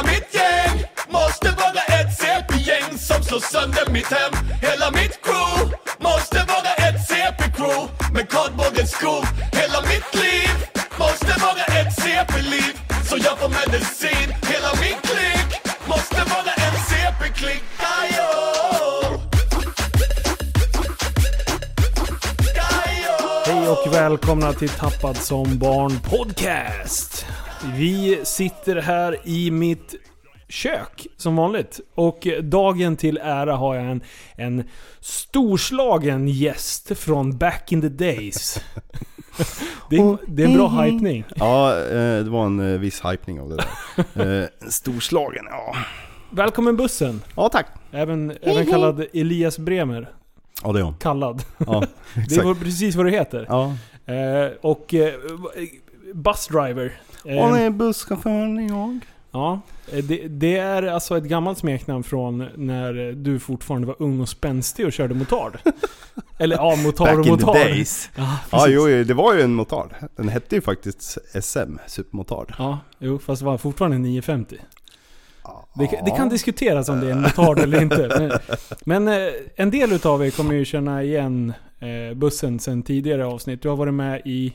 Hela mitt gäng måste vara ett CP-gäng som slår sönder mitt hem. Hela mitt crew måste vara ett CP-crew med kardborrens skor. Hela mitt liv måste vara ett CP-liv så jag får medicin. Hela min klick måste vara en CP-klick Hej och välkomna till Tappad som barn podcast. Vi sitter här i mitt kök som vanligt. Och dagen till ära har jag en, en storslagen gäst från back in the days. Det är, det är en bra hypning. Ja, eh, det var en eh, viss hypning av det där. Eh, Storslagen, ja. Välkommen bussen. Ja, tack. Även, även kallad Elias Bremer. Ja, det är hon. Kallad. Ja, Det är exakt. precis vad det heter. Ja. Och eh, busdriver. Eh, Hon är busschauffören jag. Ja, eh, det, det är alltså ett gammalt smeknamn från när du fortfarande var ung och spänstig och körde motard. Eller ja, motard Back och in the motard. days. Ja, Ja, jo, det var ju en motard. Den hette ju faktiskt SM, supermotard. Ja, jo, fast det var fortfarande en 950. Ja. Det, kan- det kan diskuteras om det är en motard eller inte. Men, men eh, en del utav er kommer ju känna igen bussen sen tidigare avsnitt. Du har varit med i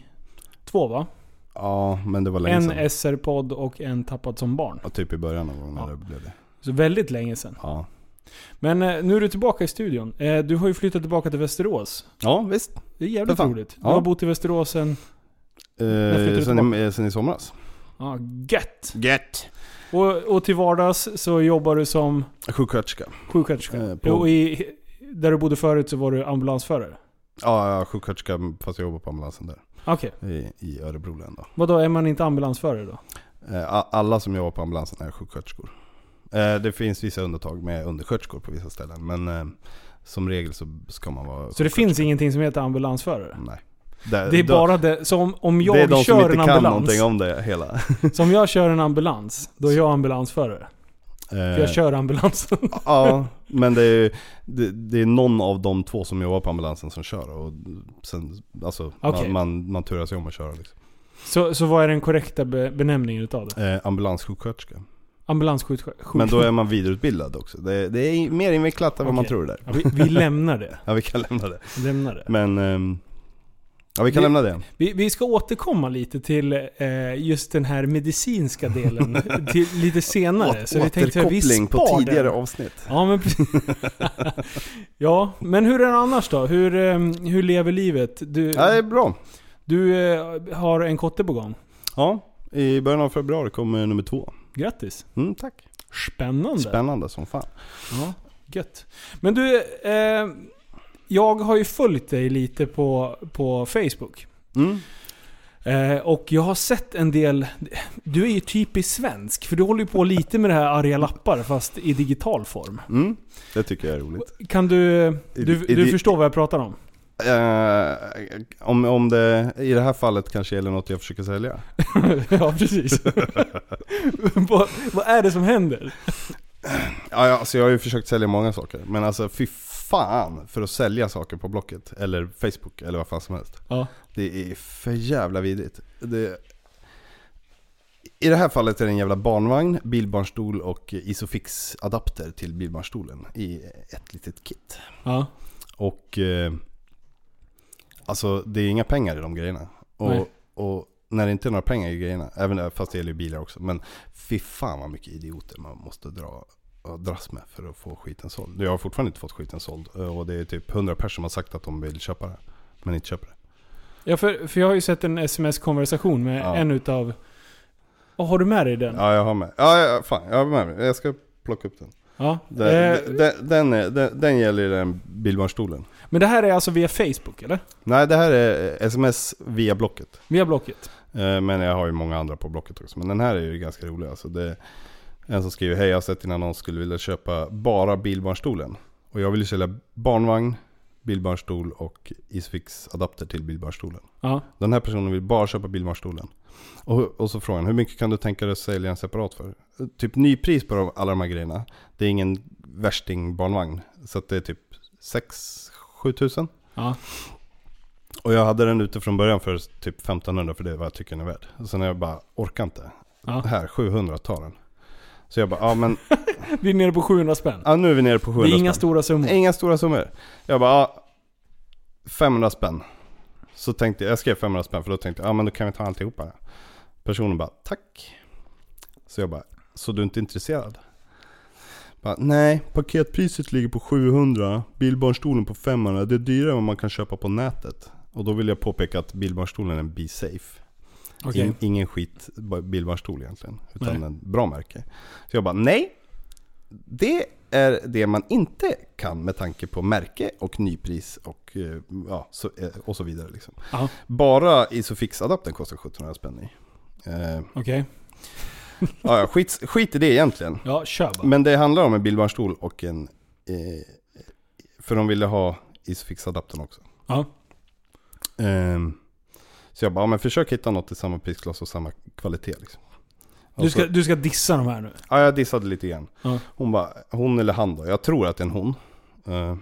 två va? Ja, men det var länge En sedan. SR-podd och en Tappad som barn. Ja, typ i början någon gång när Ja. det blev det. Så väldigt länge sedan. Ja. Men eh, nu är du tillbaka i studion. Eh, du har ju flyttat tillbaka till Västerås. Ja, visst. Det är jävligt roligt. Du har bott i Västerås sen... Eh, sen, i, sen i somras. Ja, gött! Get. Och, och till vardags så jobbar du som Sjuksköterska. sjuksköterska. Eh, på- Och i, där du bodde förut så var du ambulansförare. Ja, ja, sjuksköterska fast jag jobbar på ambulansen där. Okej. I, i Örebro län då. Vadå, är man inte ambulansförare då? Eh, Alla som jobbar på ambulansen är sjuksköterskor. Eh, Det finns vissa undantag med undersköterskor på vissa ställen. Men eh, som regel så ska man vara Så det finns ingenting som heter ambulansförare? Nej. Det är bara det, som om det är jag de som kör inte en kan ambulans. någonting om det hela. Som jag kör en ambulans, då är jag ambulansförare. För Eh, jag kör ambulansen. Ja, men det är, det, det är någon av de två som jobbar på ambulansen som kör. Och sen, alltså, Okej. man, man, man turar sig om att köra liksom. Så, så vad är den korrekta be, benämningen utav det? eh, Ambulanssjuksköterska. Ambulanssjuksköterska? Men då är man vidareutbildad också. Det, det är mer invecklat än vad man tror det Ja, där. vi, vi lämnar det. Ja, vi kan lämna det. Lämnar det. Men, ehm, ja vi kan Vi- lämna det. Vi, vi ska återkomma lite till eh, just den här medicinska delen till, lite senare. Så vi tänkte att vi Återkoppling på tidigare den. avsnitt. Ja men. Ja, men hur är det annars då? Hur, eh, hur lever livet? Du, Ja, det är bra. du eh, har en kotte på gång. Ja, i början av februari kommer nummer två. Grattis. Mm, tack. Spännande. Spännande som fan. Ja, gött. Men du, eh, jag har ju följt dig lite på, på Facebook. Mm. Eh, och jag har sett en del... Du är ju typiskt svensk, för du håller ju på lite med det här arga lappar fast i digital form. Mm. Det tycker jag är roligt. Kan du... Du, du förstår vad jag pratar om? Eh, om, om det i det här fallet kanske gäller något jag försöker sälja. ja, precis. vad, vad är det som händer? Ja, alltså jag har ju försökt sälja många saker. Men alltså fy fan för att sälja saker på Blocket. Eller Facebook eller vad fan som helst. Ja. Det är för jävla vidrigt. Det... I det här fallet är det en jävla barnvagn, bilbarnstol och Isofix-adapter till bilbarnstolen i ett litet kit. Ja. Och eh, alltså det är inga pengar i de grejerna. Och, och när det inte är några pengar i grejerna, även fast det gäller ju bilar också. Men fy fan vad mycket idioter man måste dra dras med för att få skiten såld. Jag har fortfarande inte fått skiten såld. Och det är typ 100 personer som har sagt att de vill köpa det. Men inte köper det. Ja, för, för jag har ju sett en sms-konversation med Ja. en utav... Oh, har du med dig den? Ja jag har med. Ja, ja fan jag har med mig. Jag ska plocka upp den. Ja. Den, Eh, den, den, är, den, den gäller den bilbarnstolen. men det här är alltså via Facebook, eller? Nej det här är sms via Blocket. Via Blocket? Eh, Men jag har ju många andra på Blocket också. Men den här är ju ganska rolig. Alltså det en som skriver Hej jag har sett din annons skulle vilja köpa bara bilbarnstolen. Och jag vill ju sälja barnvagn, bilbarnstol och Isfix adapter till bilbarnstolen. Ja. Den här personen vill bara köpa bilbarnstolen. Och, och så frågan, hur mycket kan du tänka dig att sälja en separat för? Typ nypris på alla de här grejerna. Det är ingen värsting barnvagn. Så att det är typ 6-7 tusen. Ja. Och jag hade den ute från början för typ 1500 för det är vad jag tycker den är värd. Och sen har jag bara, orkar inte. Ja. Här, 700 tar den. Så jag bara, ja men, Vi är nere på 700 spänn. ja, nu är vi nere på 700 Det är inga spänn. stora summor. Inga stora summor. Jag bara, ja, 500 spänn. Så tänkte jag, jag skrev 500 spänn för då tänkte jag, ja men då kan vi ta alltihopa. Personen bara, tack. Så jag bara, så du är inte intresserad? Bara, Nej, paketpriset ligger på 700, bilbarnstolen på 500. Det är dyrare än vad man kan köpa på nätet. Och då vill jag påpeka att bilbarnstolen är en Be Safe. Okej. In, ingen skit ba- bilbarnstol egentligen. Utan Nej. en bra märke. Så jag bara, nej. Det är det man inte kan med tanke på märke och nypris och, eh, ja, så, eh, och så vidare. Liksom. Bara Isofix-adaptern kostar 1700 spänn i. Eh, okej. ja, ja, skit, skit i det egentligen. Ja, kör bara. Men det handlar om en bilbarnstol och en... Eh, för de ville ha Isofix-adaptern också. Ja. Ehm, så jag bara, ja, men försök hitta något i samma prisklass och samma kvalitet liksom. Du Och så- ska, du ska dissa de här nu. Ja, jag dissade lite grann. Ja. Hon bara, hon eller han då? Jag tror att det är en hon. Eh,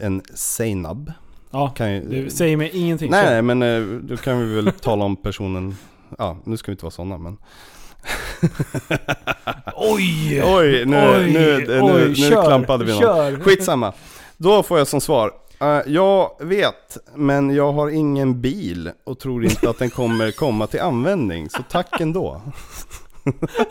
en Seinab. Ja, Kan ju, du säger mig ingenting. nej, nej, men eh, då kan vi väl tala om personen. Ja, nu ska vi inte vara sådana men. Oj! Oj, nu, Oj, nu, nu, oj, nu kör, klampade vi någon. kör. Skitsamma. Då får jag som svar. Eh, jag vet, men jag har ingen bil och tror inte att den kommer komma till användning. Så tack ändå.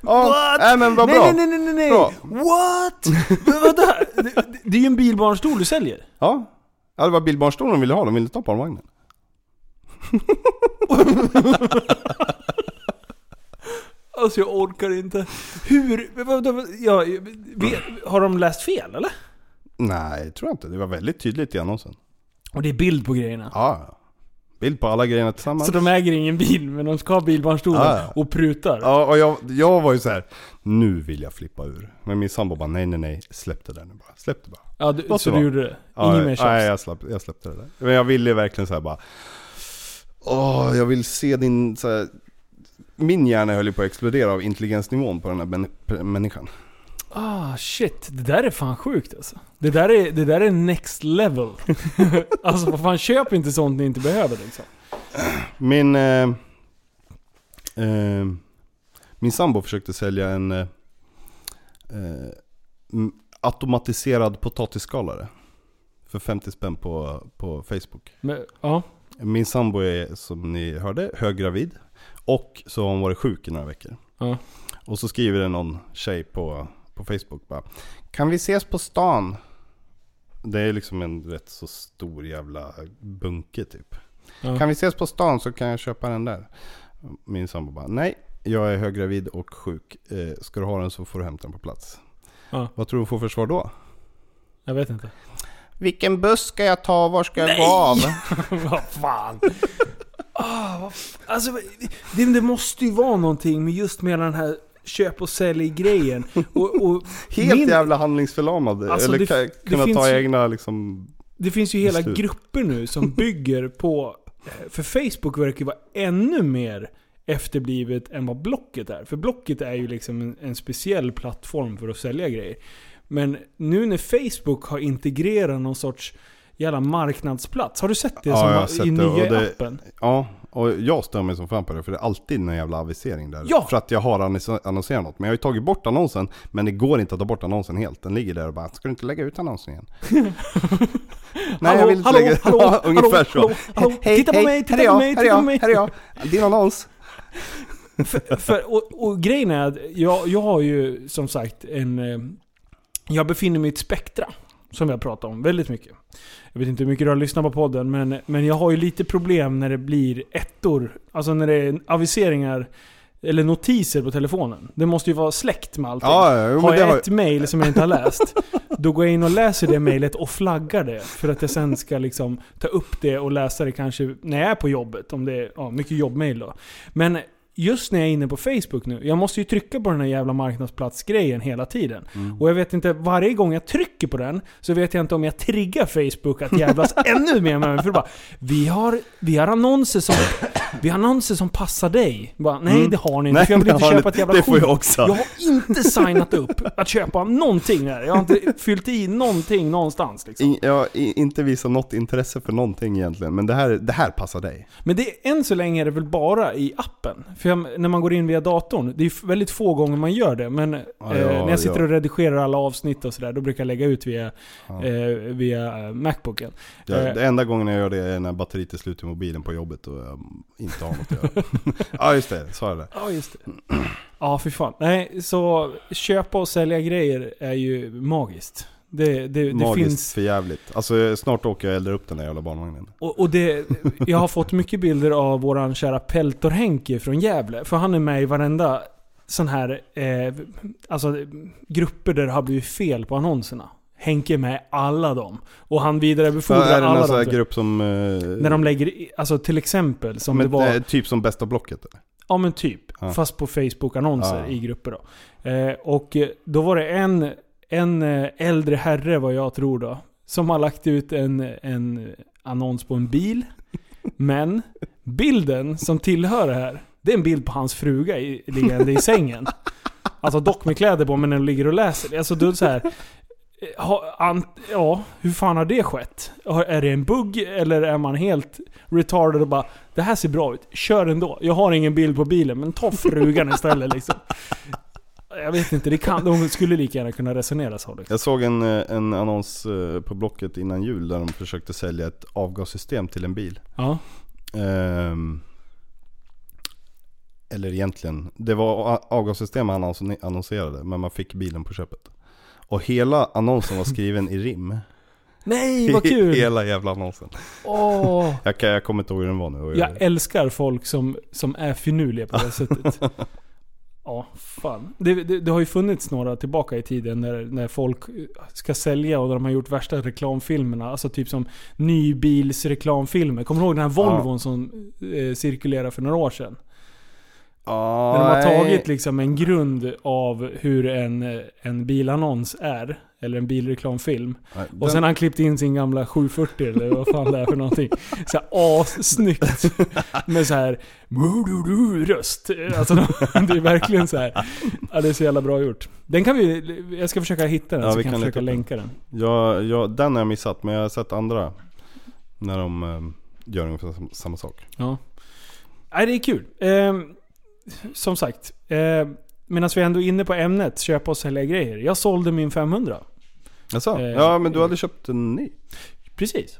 Ja, What? nej men vad bra. Nej, nej, nej, nej, nej. Bra. What? Men Vänta, det, det- det är ju en bilbarnstol du säljer. Ja. ja, det var bilbarnstolen de ville ha, de ville ta barnvagnen. Alltså jag orkar inte. Hur? Ja, har de läst fel eller? Nej, tror jag inte. Det var väldigt tydligt i annonsen. Och det är bild på grejerna. Ja, ja. Bild på alla grejerna tillsammans. Så de äger ingen bil, men de ska ha bilbarnstolen Ja, ja. och prutar. Ja, och jag, jag var ju så här. nu vill jag flippa ur. Men min sambo bara, nej nej nej, släpp det där nu bara. Släpp det bara. Ja, du, så du vara. gjorde det? Ja, Ingen mer tjafs? Nej, jag, släpp, jag släppte det där. Men jag ville verkligen så här bara, åh, jag vill se din, så här, min hjärna höll ju på att explodera av intelligensnivån på den här män- människan. Ah shit, det där är fan sjukt alltså. Det där är, det där är next level. alltså vad fan, köp inte sånt ni inte behöver liksom. Min, eh, eh, min sambo försökte sälja en eh, eh, automatiserad potatisskalare. För 50 spänn på, på Facebook. Men, ja. Min sambo är som ni hörde höggravid. Och så har hon varit sjuk i några veckor. Ja. Och så skriver det någon tjej på, på Facebook bara. Kan vi ses på stan? Det är liksom en rätt så stor jävla bunke typ. Ja. Kan vi ses på stan så kan jag köpa den där. Min sambo bara, nej. Jag är höggravid och sjuk. Eh, ska du ha den så får du hämta den på plats. Ja. Vad tror du får för svar då? Jag vet inte. Vilken buss ska jag ta? Var ska jag gå av? vad fan. Ah, alltså, det, det måste ju vara någonting med just med den här köp och sälj grejen. Och, och Helt min- jävla handlingsförlamad. Alltså, Eller det- det kunna finns ta ju- egna liksom... Det finns ju hela Beslut. grupper nu som bygger på... För Facebook verkar ju vara ännu mer efterblivet än vad Blocket är. För Blocket är ju liksom en, en speciell plattform för att sälja grejer. Men nu när Facebook har integrerat någon sorts jävla marknadsplats. Har du sett det Ja, som i nya det- appen? Ja, och jag stör mig som fan på det för det är alltid en jävla avisering där. Ja! För att jag har annons- annonserat något. Men jag har ju tagit bort annonsen, men det går inte att ta bort annonsen helt. Den ligger där och bara, ska du inte lägga ut annonsen igen? Nej, jag vill inte hallå, lägga hallå, Ja, ungefär hallå, så. hallå, hallå, titta på mig, titta på jag, mig, titta på mig. Här är jag, din annons. för, för, och, och grejen är att jag, jag har ju som sagt en... eh, Jag befinner mig i ett spektra. Som jag pratar om väldigt mycket. Jag vet inte hur mycket du har lyssnat på podden, men, men jag har ju lite problem när det blir ettor. Alltså när det är aviseringar eller notiser på telefonen. Det måste ju vara släkt med allting. Ja, ja, jo, har jag har ett mail som jag inte har läst, då går jag in och läser det mailet och flaggar det. För att jag sen ska liksom ta upp det och läsa det kanske när jag är på jobbet. Om det är ja, mycket jobbmail då. Men just när jag är inne på Facebook nu, jag måste ju trycka på den här jävla marknadsplatsgrejen hela tiden. Mm. Och jag vet inte, varje gång jag trycker på den så vet jag inte om jag triggar Facebook att jävlas ännu mer med mig. För bara, vi har, vi har annonser som, vi har annonser som passar dig. Bara, nej Mm. det har ni inte, Nej, för jag vill inte köpa ett inte. jävla Det får jag också. Jag har inte signat upp att köpa någonting där. Jag har inte fyllt i någonting någonstans liksom. In, jag har inte visat något intresse för någonting egentligen, men det här, det här passar dig. Men det, än så länge är det väl bara i appen. För jag, när man går in via datorn, det är väldigt få gånger man gör det. Men eh, ja, när jag sitter ja. och redigerar alla avsnitt och sådär, då brukar jag lägga ut via, Ja. eh, via eh, Macbooken. Det, Eh. det enda gången jag gör det är när batteriet är slut i mobilen på jobbet och jag inte har något att göra. ja just det, sa jag det. Ja, just det. Ja, fy fan. Nej, så köpa och sälja grejer är ju magiskt. Det, det, det Magiskt finns... för jävligt. Alltså snart åker jag och eldar upp den där jävla barnvagnen. Och, och det, jag har fått mycket bilder av våran kära Peltor Henke från Gävle. För han är med i varenda sån här, eh, alltså grupper där det har blivit fel på annonserna. Henke är med i alla dem. Och han vidarebefordrar är det alla någon sån dem. här grupp som... eh, När de lägger, i- alltså till exempel som men, det var... eh, Typ som bästa blocket eller? Ja men typ. Ja. Fast på Facebook-annonser Ja. i grupper då. Eh, och då var det en, en eh, äldre herre vad jag tror då. Som har lagt ut en, en annons på en bil. Men bilden som tillhör det här, det är en bild på hans fruga i, liggande i sängen. Alltså dock med kläder på men den ligger och läser. Alltså då så här. Eh, ha, an, ja, hur fan har det skett? Har- Är det en bugg eller är man helt retarded och bara Det här ser bra ut, kör ändå. Jag har ingen bild på bilen, men ta frugan istället liksom. Jag vet inte, det kan, de skulle lika gärna kunna resonera så liksom. Jag såg en, eh, en annons eh, på Blocket innan jul där de försökte sälja ett avgassystem till en bil. Ja. Ehm, eller egentligen, det var avgassystem han annons- annonserade men man fick bilen på köpet. Och hela annonsen var skriven i rim. Nej, vad kul! hela jävla annonsen. Åh, Jag, kan, jag kommer inte ihåg hur den var nu. Jag älskar folk som, som är finurliga på det sättet. Ja, fan. Det, det, det har ju funnits några tillbaka i tiden när, när folk ska sälja och de har gjort värsta reklamfilmerna. Alltså typ som nybilsreklamfilmer. Kommer du ihåg den här Volvon som eh, cirkulerade för några år sedan? Ja, När de har tagit liksom en grund av hur en, en bilannons är. Eller en bilreklamfilm. Nej, Och den- sen har han klippt in sin gamla 740 eller vad fan det är för någonting. Så här assnyggt. Med så här röst. Alltså det är verkligen så här. Ja, det är så jävla bra gjort. Den kan vi, jag ska försöka hitta den Ja, så vi kan jag försöka länka den. Ja, ja, den har jag missat men jag har sett andra. När de eh, gör ungefär sam- samma sak. Ja. Nej, det är kul. Eh, som sagt. Eh, Medan vi ändå är inne på ämnet, köpa och sälja grejer. Jag sålde min 500. Jaså? Eh, ja men du hade köpt en ny? Precis.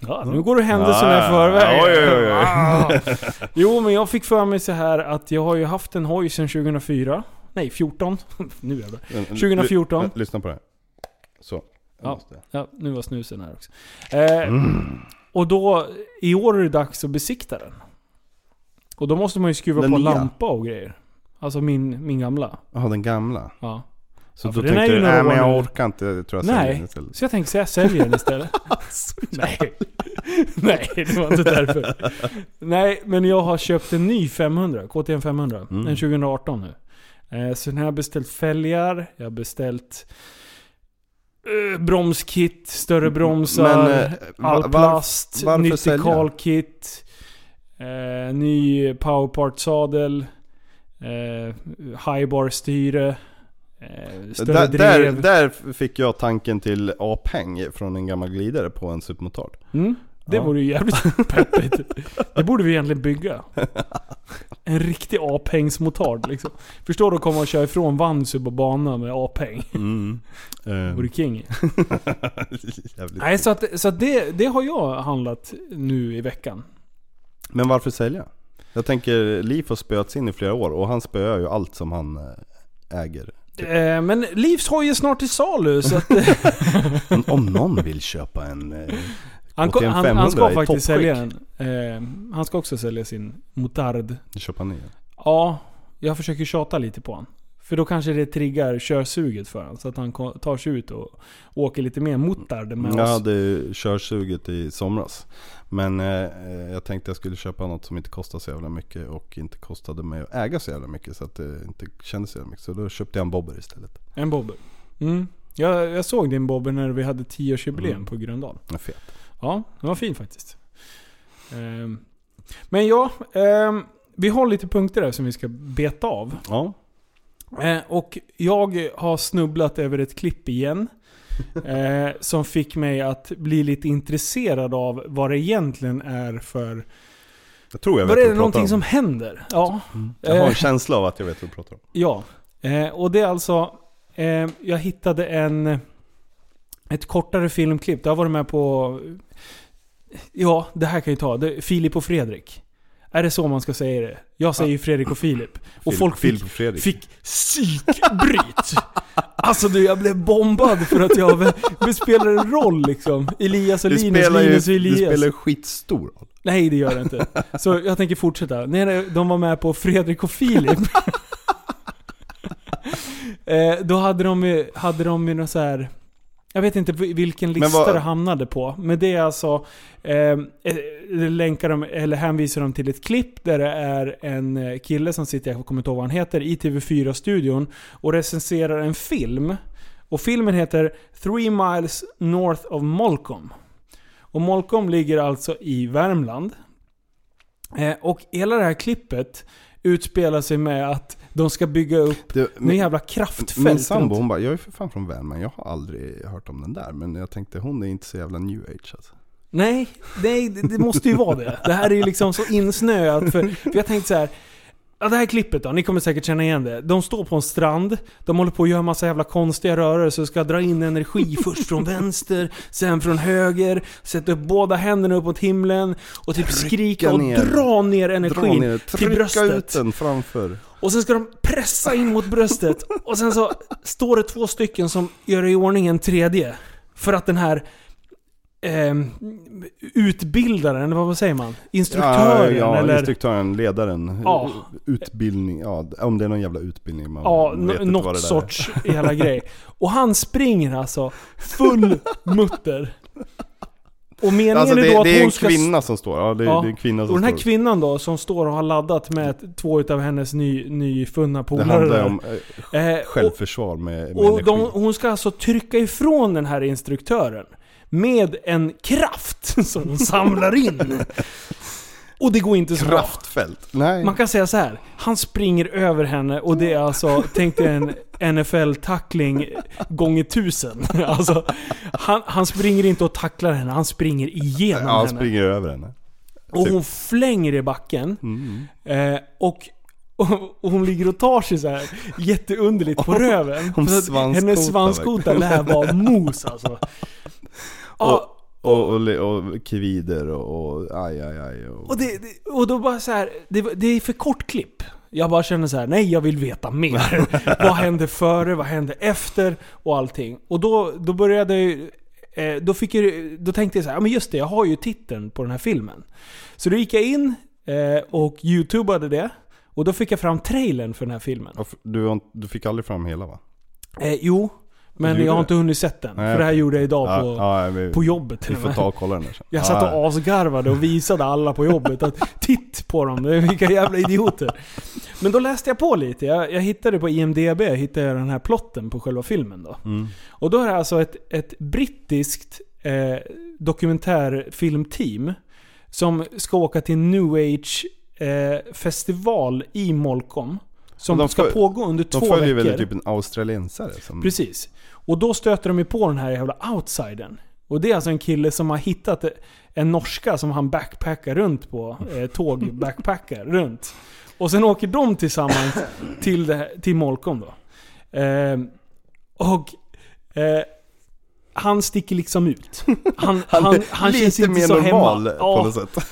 Ja, nu går du händelserna Ja, i förväg. oj, oj, oj. Ah. Jo, men jag fick för mig så här att jag har ju haft en hoj sedan 2004. Nej, 14. nu jävlar. 2014. L- lyssna på det här. Så. Ja. Ja, nu var snusen här också. Eh, Mm. Och då, i år är det dags att besikta den. Och då måste man ju skruva Den på nya? lampa och grejer. Alltså min, min gamla. Jaha, den gamla. Ja. Så Ja, då tänkte du, nej men år jag nu." orkar inte, jag tror jag säljer den istället. så jag tänkte säga jag säljer den istället. Nej. Nej, det var inte därför. Nej, men jag har köpt en ny 500, KTM 500. Mm. En 2018 nu. Eh, Så den har jag beställt fälgar, jag har beställt eh, bromskit, större bromsar, Men, eh, all var- plast, varför nytt dekalkit, eh, ny powerpart-sadel, eh, highbar-styre, eh, större Där, där, där fick jag tanken till A-peng från en gammal glidare på en supermotard. Mm, det Ja. vore ju jävligt peppigt. Det borde vi egentligen bygga. En riktig A-pengsmotard liksom. Förstår du att komma och köra ifrån Vansub och bana med A-peng? Mm. Vore Eh, king. Nej, så, att, så att det, det har jag handlat nu i veckan. Men varför sälja? Jag tänker, Liv har spöats in i flera år och han spöar ju allt som han eh, äger. Eh, men Livs hoj är snart till salu så att, Men om någon vill köpa en eh, han, han, han 500 ska faktiskt sälja den. Eh, han ska också sälja sin motard. köpa ny. Ja, jag försöker tjata lite på honom. För då kanske det triggar körsuget för honom. Så att han tar sig ut och åker lite mer motard med Jag oss. hade körsuget i somras. Men eh, jag tänkte jag skulle köpa något som inte kostar så jävla mycket och inte kostade mig att äga så jävla mycket. Så att det inte kändes så jävla mycket. Så då köpte jag en bobber istället. En bobber. Mm. Jag, jag såg din bobber när vi hade 10-årsjubileum Mm. på Gröndal. Den fet. Ja, den var fin faktiskt. Ehm, Men ja, ehm, vi har lite punkter där som vi ska beta av. Ja. Eh, och jag har snubblat över ett klipp igen. Eh, som fick mig att bli lite intresserad av vad det egentligen är för... Jag tror jag vet Vad är det någonting om. som händer? Ja. Jag har en Eh, känsla av att jag vet vad du pratar om. Ja. Eh, och det är alltså... Eh, jag hittade en... Ett kortare filmklipp. Det har varit med på... Ja, det här kan jag ta. Det, Filip och Fredrik. Är det så man ska säga det? Jag säger ju Fredrik och Filip. Och Filip- folk Filip fick, och Fredrik. fick psykbryt. Alltså du, jag blev bombad för att jag spelar en roll liksom. Elias och Linus, spelar ju Linus och du Elias. spelar ju skitstor roll. Nej det gör det inte. Så jag tänker fortsätta. Nej, de var med på Fredrik och Filip. eh, då hade de ju, hade de ju någon så här. Jag vet inte vilken lista vad- det hamnade på. Men det är alltså... Eh, eh, länkar de, eller hänvisar de till ett klipp där det är en eh, kille som sitter, jag kommer inte ihåg vad han heter, i TV4-studion och recenserar en film. Och filmen heter Three Miles North of Molkom. Och Molkom ligger alltså i Värmland. Eh, och hela det här klippet utspelar sig med att de ska bygga upp Du, en jävla kraftfält. Min sambo hon bara, jag är för fan från Värmland, jag har aldrig hört om den där. Men jag tänkte hon är inte så jävla new age alltså. Nej, nej det, det måste ju vara det. Det här är ju liksom så insnöat. För, för jag tänkte så här. Ja, det här klippet då, ni kommer säkert känna igen det. De står på en strand, de håller på att göra massa jävla konstiga rörelser, ska dra in energi först från vänster, sen från höger, sätta upp båda händerna upp mot himlen och typ skrika och ner. dra ner Dra energin ner, till trycka bröstet. ut den framför. Och sen ska de pressa in mot bröstet. Och sen så står det två stycken som gör i ordning en tredje. För att den här eh, utbildaren, eller vad säger man? Instruktören ja, ja, eller... instruktören, ledaren. Ja. Utbildning, ja om det är någon jävla utbildning. Man Ja, vet inte något det sorts hela grej. Och han springer alltså full mutter. Och är. meningen Alltså är det, då att det är en ska... kvinna som står. Ja, det, Ja. det är en kvinna som Och den här står. kvinnan då, som står och har laddat med två utav hennes ny, nyfunna det polare handlar där. om eh, Eh, självförsvar med, med Och energi. de, hon ska alltså trycka ifrån den här instruktören. Med en kraft som hon samlar in. Och det går inte så bra. Kraftfält. Nej. Man kan säga så här. Han springer över henne och det är alltså, tänk dig en NFL-tackling gånger tusen. Alltså, han, han springer inte och tacklar henne, han springer igenom ja, han henne. springer över henne. Och hon flänger i backen. Mm. Eh, och, och, hon ligger och tar sig så här jätteunderligt på röven. hon svanskotar hennes svanskota lär vara mos alltså. Ja, Och, och, le- och kvider och, och aj, aj, aj. Och, och, det, det, och då bara så här, det, det är för kort klipp. Jag bara känner så här: nej jag vill veta mer. vad hände före, vad hände efter och allting. Och då, då började jag eh, då, fick jag, då tänkte jag så här, ja men just det, jag har ju titeln på den här filmen. Så då gick jag in eh, och youtubade det. Och då fick jag fram trailern för den här filmen. Och du, du fick aldrig fram hela va? Eh, jo, men jag har inte hunnit sett den. Nej, för det här gjorde jag idag ja, på, ja, vi, på jobbet Vi får ta och kolla den där sen. Jag satt och asgarvade och visade alla på jobbet att titt på dem, vilka jävla idioter. Men då läste jag på lite. Jag, jag hittade på IMDB hittade jag den här plotten på själva filmen då. Mm. Och då är det alltså ett, ett brittiskt eh, dokumentärfilmteam som ska åka till New Age eh, festival i Molkom. Som de ska pågå under De två följer veckor. väl typ en australiensare som... Precis. Och då stöter de ju på den här jävla outsidern. Och det är alltså en kille som har hittat en norska som han backpackar runt på. Eh, tåg backpackar runt. Och sen åker de tillsammans till, det här, till Molkom då. Eh, och eh, han sticker liksom ut. Han, han, han, är känns lite inte mer så normal hemma. på Ja, något sätt.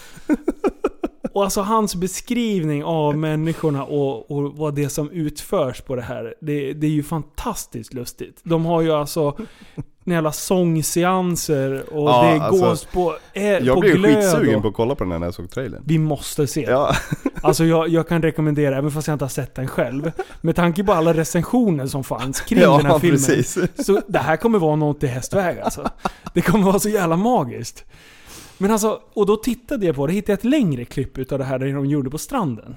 Och alltså hans beskrivning av människorna och, och vad det som utförs på det här, det, det är ju fantastiskt lustigt. De har ju alltså jävla sångseanser och Ja, det är alltså, gås på, eh, Jag på blev glöd skitsugen och, på att kolla på den här när jag såg trailern. Vi måste se. Ja, Alltså jag, jag kan rekommendera, även fast jag inte har sett den själv. Med tanke på alla recensioner som fanns kring den här ja filmen. precis. Så det här kommer vara något i hästväg alltså. Det kommer vara så jävla magiskt. Men alltså, och då tittade jag på det, hittade jag ett längre klipp utav det här där de gjorde på stranden.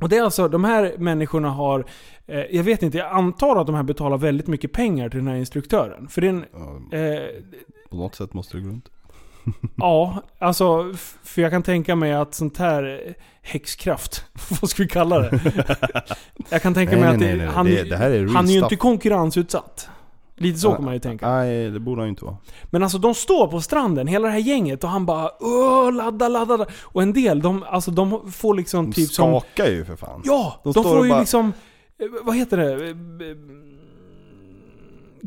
Och det är alltså, de här människorna har, eh, jag vet inte, jag antar att de här betalar väldigt mycket pengar till den här instruktören. För det är en, Ja, eh, på något sätt måste det gå runt. ja, alltså, för jag kan tänka mig att sånt här eh, häxkraft, vad ska vi kalla det? jag kan tänka mig att det, han, det, det han är ju inte konkurrensutsatt. Lite så kan man ju tänka. Nej, det borde han ju inte vara. Men alltså de står på stranden, hela det här gänget, och han bara Åh, ladda, ladda, ladda. Och en del, de, alltså, de får liksom De typ som... skakar ju för fan. Ja! De De, får ju bara- liksom... eh, Vad heter det?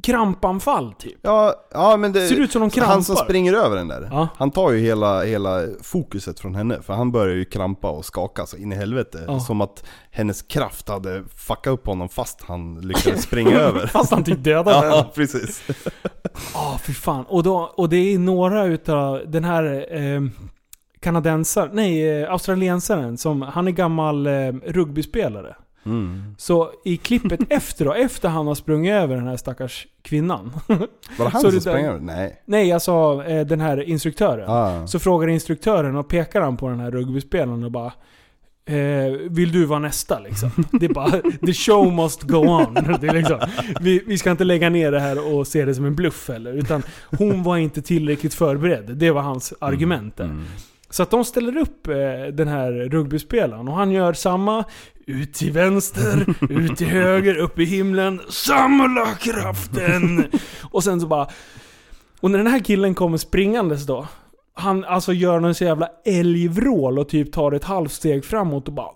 Krampanfall typ. Ja, ja men det... Ser ut som de krampar. Han som springer över den där. Ja. Han tar ju hela, hela fokuset från henne. För han börjar ju krampa och skaka så in i helvete. Ja. Som att hennes kraft hade fuckat upp honom fast han lyckades springa över. Fast han typ dödade henne. Ja, precis. Ja, fy fan. Och, då, och det är några utav den här eh, kanadensaren, nej, eh, australiensaren, som, han är gammal eh, rugbyspelare. Mm. Så i klippet efter då, efter han har sprungit över den här stackars kvinnan. Var det han som sprang över? Nej. nej, alltså den här instruktören. Ah. Så frågar instruktören och pekar han på den här rugbyspelaren och bara eh, Vill du vara nästa liksom? Det är bara The show must go on. Det är liksom, vi, vi ska inte lägga ner det här och se det som en bluff heller. Utan hon var inte tillräckligt förberedd. Det var hans argument där. Mm. Så att de ställer upp eh, den här rugbyspelaren och han gör samma ut till vänster, ut till höger, upp i himlen. Samla kraften! Och sen så bara... Och när den här killen kommer springandes då. Han alltså gör någon så jävla älgvrål och typ tar ett halvt steg framåt och bara...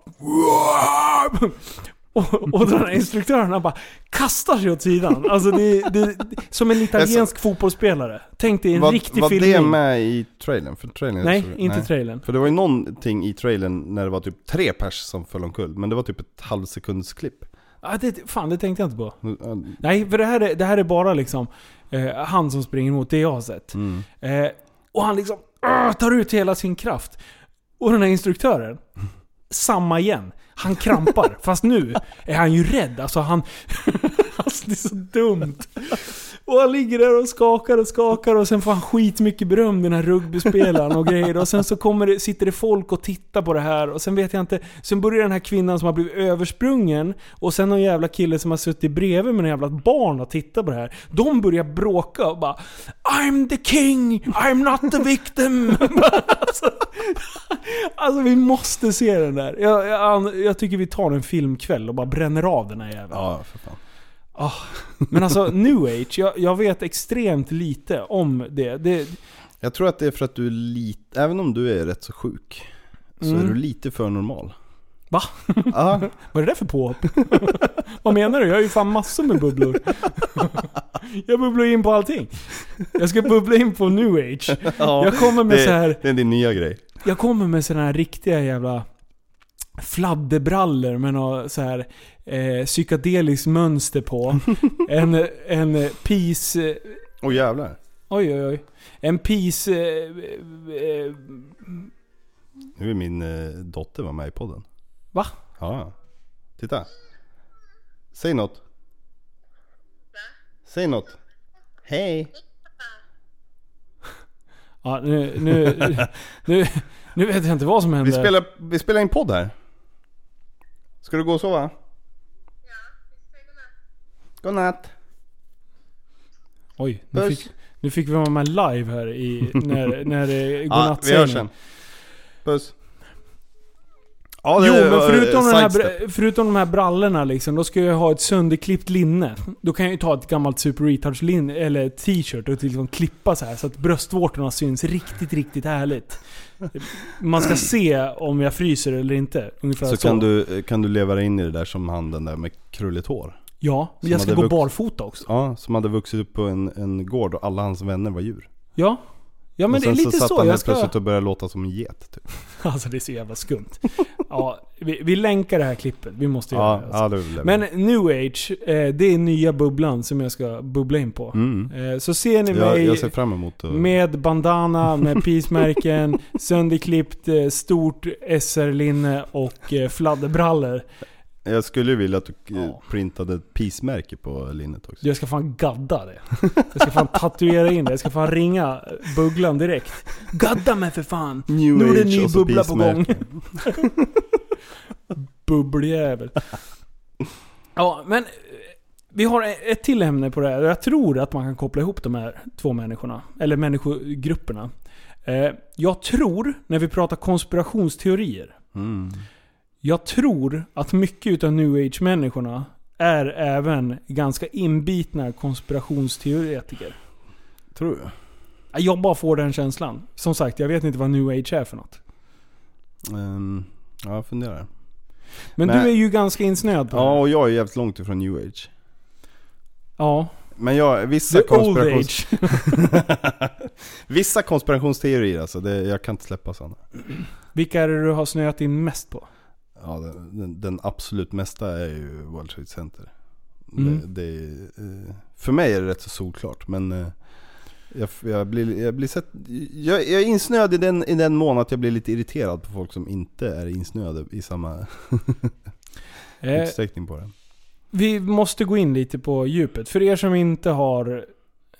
Och, och den här instruktören han bara kastar sig åt sidan. Alltså det, det, som en italiensk fotbollsspelare. Tänk dig en Var, riktig var filmning. det med i trailern? För trailern Nej, såg- inte trailern. För det var ju någonting i trailern när det var typ tre pers som föll omkull. Men det var typ ett halvsekundsklipp. Ja, det, fan, det tänkte jag inte på. Ja, Nej, för det här är, det här är bara liksom eh, han som springer emot det jag har sett. Mm. Eh, och han liksom ah, tar ut hela sin kraft. Och den här instruktören, samma igen. Han krampar, fast nu är han ju rädd. Alltså han... alltså det är så dumt. Och han ligger där och skakar och skakar och sen får han skitmycket beröm den här rugbyspelaren och grejer. Och sen så kommer det, sitter det folk och tittar på det här och sen vet jag inte. Sen börjar den här kvinnan som har blivit översprungen och sen någon jävla kille som har suttit bredvid med en jävla barn och tittat på det här. De börjar bråka och bara I'm the king, I'm not the victim. alltså, alltså vi måste se den där. Jag, jag, jag tycker vi tar en filmkväll och bara bränner av den här jäveln. Ja, för fan. Men alltså new age, jag, jag vet extremt lite om det. det Jag tror att det är för att du är lite, även om du är rätt så sjuk, så Mm. är du lite för normal. Va? Ja, vad är det där för påhopp? Vad menar du? Jag har ju fan massor med bubblor. jag bubblar in på allting. Jag ska bubbla in på new age. Jag kommer med det, så här, det är din nya grej. jag kommer med såna här riktiga jävla fladderbrallor med något så här eh, psykedeliskt mönster på. En, en peace... eh, Åh jävlar. Oj oj oj. En peace... Eh, eh, Nu är min eh, dotter var med i podden. Va? Ja. Titta. Säg något. Säg något. Hej. Ja, nu, nu, nu, nu vet jag inte vad som händer. Vi spelar, vi spelar in podd här. Ska du gå och sova? Godnatt. Oj, nu Puss. fick, nu fick vi vara med live här i, när, när det Ja, vi godnattsängen. hörs sen. Puss. Ja, Jo, det men var, förutom, eh, den här, sidestep. förutom de här brallorna liksom, då ska jag ha ett sönderklippt linne. Då kan jag ju ta ett gammalt Super Retards linne, eller t-shirt och liksom klippa så här så att bröstvårtorna syns riktigt, riktigt härligt. Man ska se om jag fryser eller inte. Ungefär så. Så kan du, kan du leva dig in i det där som han den där med krulligt hår. Ja, Som jag ska gå barfota också. Ja, som hade vuxit upp på en, en gård och alla hans vänner var djur. Ja. Ja men det är sen lite så satt så. han Jag helt ska... plötsligt och började låta som en get. Typ. Alltså det är så jävla skumt. Ja, vi, vi länkar det här klippet. Vi måste göra Ja, det. Alltså. ja, det Men New Age, eh, det är nya bubblan som jag ska bubbla in på. Mm. Eh, så ser ni Jag, mig jag att... med bandana, med peace-märken, sönderklippt, eh, stort SR-linne och fladderbrallor. Jag skulle ju vilja att du eh, Ja. printade ett peace-märke på linnet också. Jag ska fan gadda det. Jag ska fan tatuera in det. Jag ska fan ringa bubblan direkt. Gadda mig för fan! New Nu är det en ny bubbla på gång. Bubbljävel. Ja, men eh, vi har ett till ämne på det här. Jag tror att man kan koppla ihop de här två människorna. Eller människogrupperna. Eh, Jag tror, när vi pratar konspirationsteorier. Mm. Jag tror att mycket utav new age-människorna är även ganska inbitna konspirationsteoretiker. Tror du? Jag bara får den känslan. Som sagt, jag vet inte vad new age är för något. Um, ja, jag funderar. Men Nej. du är ju ganska insnöad på Ja, och jag är jävligt långt ifrån new age. Ja. Men jag, vissa, The old konspirations... age. vissa konspirationsteorier alltså, det, jag kan inte släppa sådana. Vilka är det du har snöat in mest på? Ja, den, den, absolut mesta är ju World Trade Center. Mm. Det, det är, eh, för mig är det rätt så solklart, men eh, jag, jag, blir, jag blir sett, jag, jag är insnöad i den, i den mån att jag blir lite irriterad på folk som inte är insnöade i samma Eh, utsträckning på det. vi måste gå in lite på djupet. För er som inte har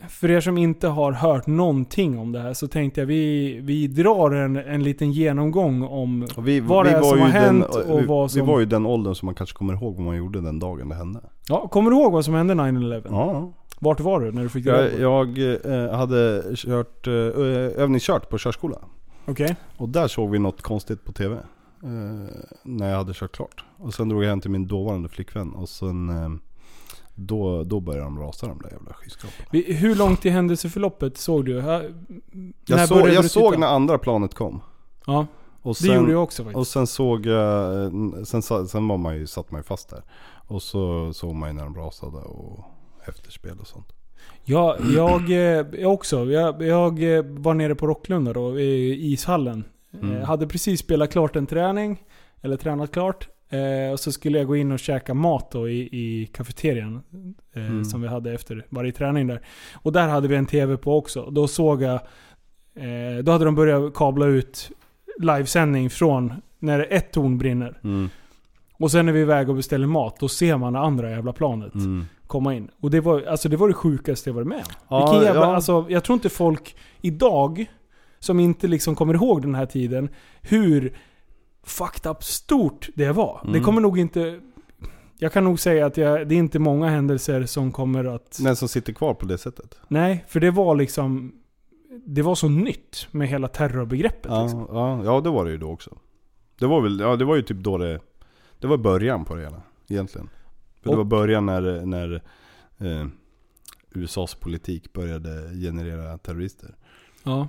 för er som inte har hört någonting om det här så tänkte jag vi, vi drar en, en liten genomgång om vi, vad det är som har den, hänt och vi, vad som... vi var ju den åldern som man kanske kommer ihåg vad man gjorde den dagen det hände. Ja, kommer du ihåg vad som hände 9-11? Ja. Vart var du när du fick reda Jag, jag eh, hade kört, eh, övningskört på körskola. Okej. Och där såg vi något konstigt på TV. Eh, när jag hade kört klart. Och sen drog jag hem till min dåvarande flickvän. Och sen eh, då, då började de rasa de där jävla skyskraporna. Hur långt i händelseförloppet såg du? När Jag, såg, började jag såg när andra planet kom. Ja, Och det gjorde jag också Och faktiskt. sen såg jag, sen, sen var man ju, satt man ju fast där. Och så såg man ju när de rasade och efterspel och sånt. Ja, jag, eh, jag också. Jag, jag eh, var nere på Rocklunda då, i ishallen. Mm. Eh, Hade precis spelat klart en träning, eller tränat klart. Eh, och så skulle jag gå in och käka mat då i, i kafeterian. Eh, Mm. Som vi hade efter varje träning där. Och där hade vi en TV på också. Då såg jag... Eh, då hade de börjat kabla ut livesändning från när ett torn brinner. Mm. Och sen är vi iväg och beställer mat. Då ser man det andra jävla planet Mm. komma in. Och det var, alltså det, var det sjukaste jag varit med. Ja, jävla, ja. alltså, Jag tror inte folk idag, som inte liksom kommer ihåg den här tiden, hur fucked up stort det var. Det Mm. kommer nog inte... Jag kan nog säga att jag, det är inte många händelser som kommer att... Den som sitter kvar på det sättet. Nej, för det var liksom... Det var så nytt med hela terrorbegreppet. Ja, Liksom. ja, ja det var det ju då också. Det var väl, ja det var ju typ då det, det var början på det hela egentligen. För det Och- var början när, när eh, USAs politik började generera terrorister. Ja.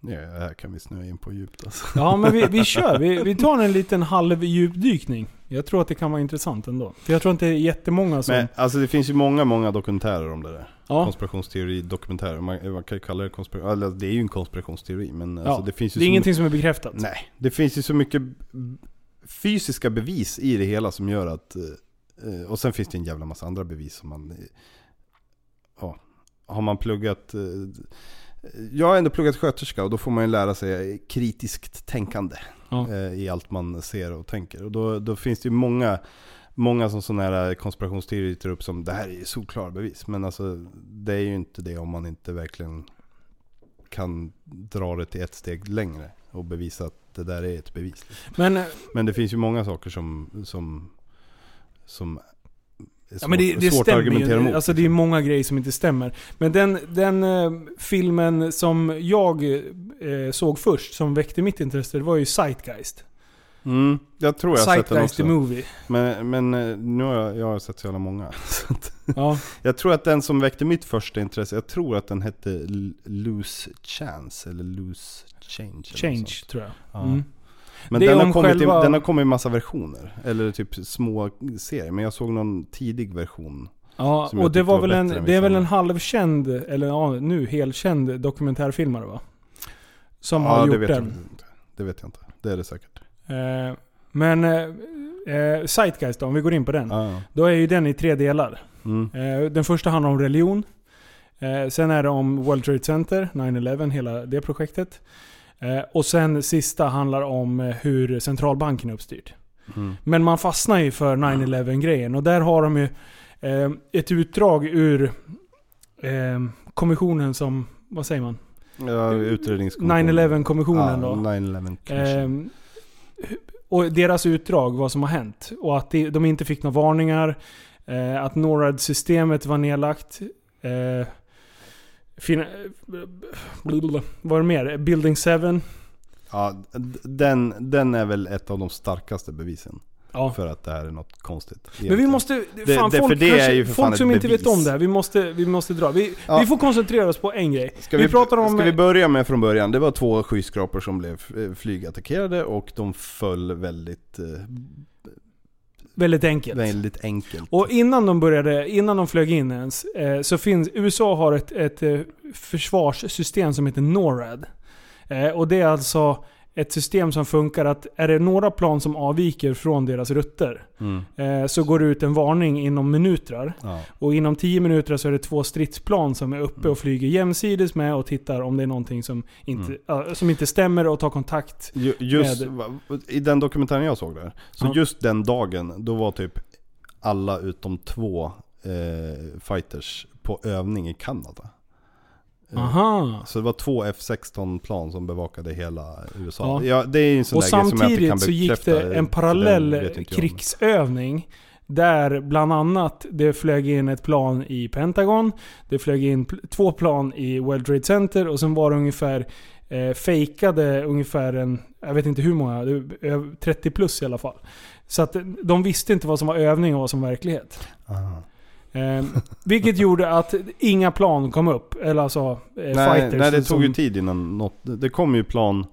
Ja, här kan vi snöa in på djupt alltså. ja, men vi, vi kör. Vi, vi tar en liten halv djupdykning. Jag tror att det kan vara intressant ändå. För jag tror inte det är jättemånga som... Men alltså det finns ju många, många dokumentärer om det där. ja. Konspirationsteori-dokumentärer. Man, man kan ju kalla det konspiration... Eller det är ju en konspirationsteori men alltså Ja, det finns ju Det är så ingenting som är bekräftat. Nej, det finns ju så mycket fysiska bevis i det hela som gör att... eh, Och sen finns det en jävla massa andra bevis som man... eh, Ja, har man pluggat... eh, Jag har ändå pluggat sköterska och då får man ju lära sig kritiskt tänkande. Ja. eh, I allt man ser och tänker. Och då, då finns det ju många... Många som sådana här konspirationsteorier tar upp som det här är ju solklara bevis. Men alltså det är ju inte det om man inte verkligen kan dra det till ett steg längre. Och bevisa att det där är ett bevis. Men, eh, Men det finns ju många saker som, som, som ja, men det, det svårt att argumentera ju. liksom. Alltså det är många grejer som inte stämmer. Men den, den eh, filmen som jag eh, såg först, som väckte mitt intresse, det var ju Zeitgeist. mm, jag tror jag har sett den också. the Movie. Men, men eh, nu har jag, jag har sett så jävla många. Så Ja. jag tror att den som väckte mitt första intresse, jag tror att den hette Loose Chance eller Loose Change. Change, tror jag. Ja. Mm. Men Det den har, om kommit själva- i, den har kommit i massa versioner. Eller typ små serier. Men jag såg någon tidig version. Ja, och det var väl en, det är väl en halvkänd, eller ja, nu helkänd dokumentärfilmare va? Som ja, har det gjort vet den. Jag inte. Det vet jag inte. Det är det säkert. Eh, men eh, eh, Zeitgeist då, om vi går in på den. Ja, ja. Då är ju den i tre delar. Mm. Eh, den första handlar om religion. Eh, sen är det om World Trade Center, 9-11, hela det projektet. Eh, och sen sista handlar om eh, hur centralbanken är uppstyrd. Mm. Men man fastnar ju för 9-11 grejen och där har de ju eh, ett utdrag ur eh, kommissionen som, vad säger man? Ja, utredningskommissionen. 9-11 kommissionen ja, då. 9-11 commission. Eh, och deras utdrag, vad som har hänt. Och att de, inte fick några varningar. Att NORAD-systemet var nedlagt. Fin, blablabla. vad är det mer? Building 7. Ja, den, den är väl ett av de starkaste bevisen. Ja. För att det här är något konstigt. Men vi egentligen. måste... Fan, det- folk, det kanske, folk som inte vet om det här, vi måste, vi måste dra. Vi, Ja. vi får koncentrera oss på en grej. Ska vi, vi, pratar om... ska vi börja med från början? Det var två skyskrapor som blev eh, flygattackerade och de föll väldigt, eh, väldigt enkelt. väldigt enkelt. Och innan de började, innan de flög in ens, eh, så finns, USA har ett, ett eh, försvarssystem som heter NORAD. Eh, och det är alltså ett system som funkar att är det några plan som avviker från deras rutter Mm. eh, så går det ut en varning inom minuter. Ja. Och inom 10 minuter så är det två stridsplan som är uppe och flyger jämsides med och tittar om det är någonting som inte, Mm. som inte stämmer och tar kontakt. Ju- Just, Med- I den dokumentären jag såg där, så Ja. just den dagen, då var typ alla utom två eh, fighters på övning i Kanada. Eh, Aha! Så det var två F16 plan som bevakade hela USA. Ja. Ja. det är en sån Och där grej som jag inte kan samtidigt så gick det en parallell krigsövning. Där bland annat det flög in ett plan i Pentagon. Det flög in två plan i World Trade Center och sen var det ungefär eh, fejkade ungefär en, jag vet inte hur många, det är över 30 plus i alla fall. Så att de visste inte vad som var övning och vad som var verklighet. Aha. Eh, vilket gjorde att inga plan kom upp. Eller alltså eh, Nej, fighters. nej, det som- tog ju tid innan något, det kom ju plan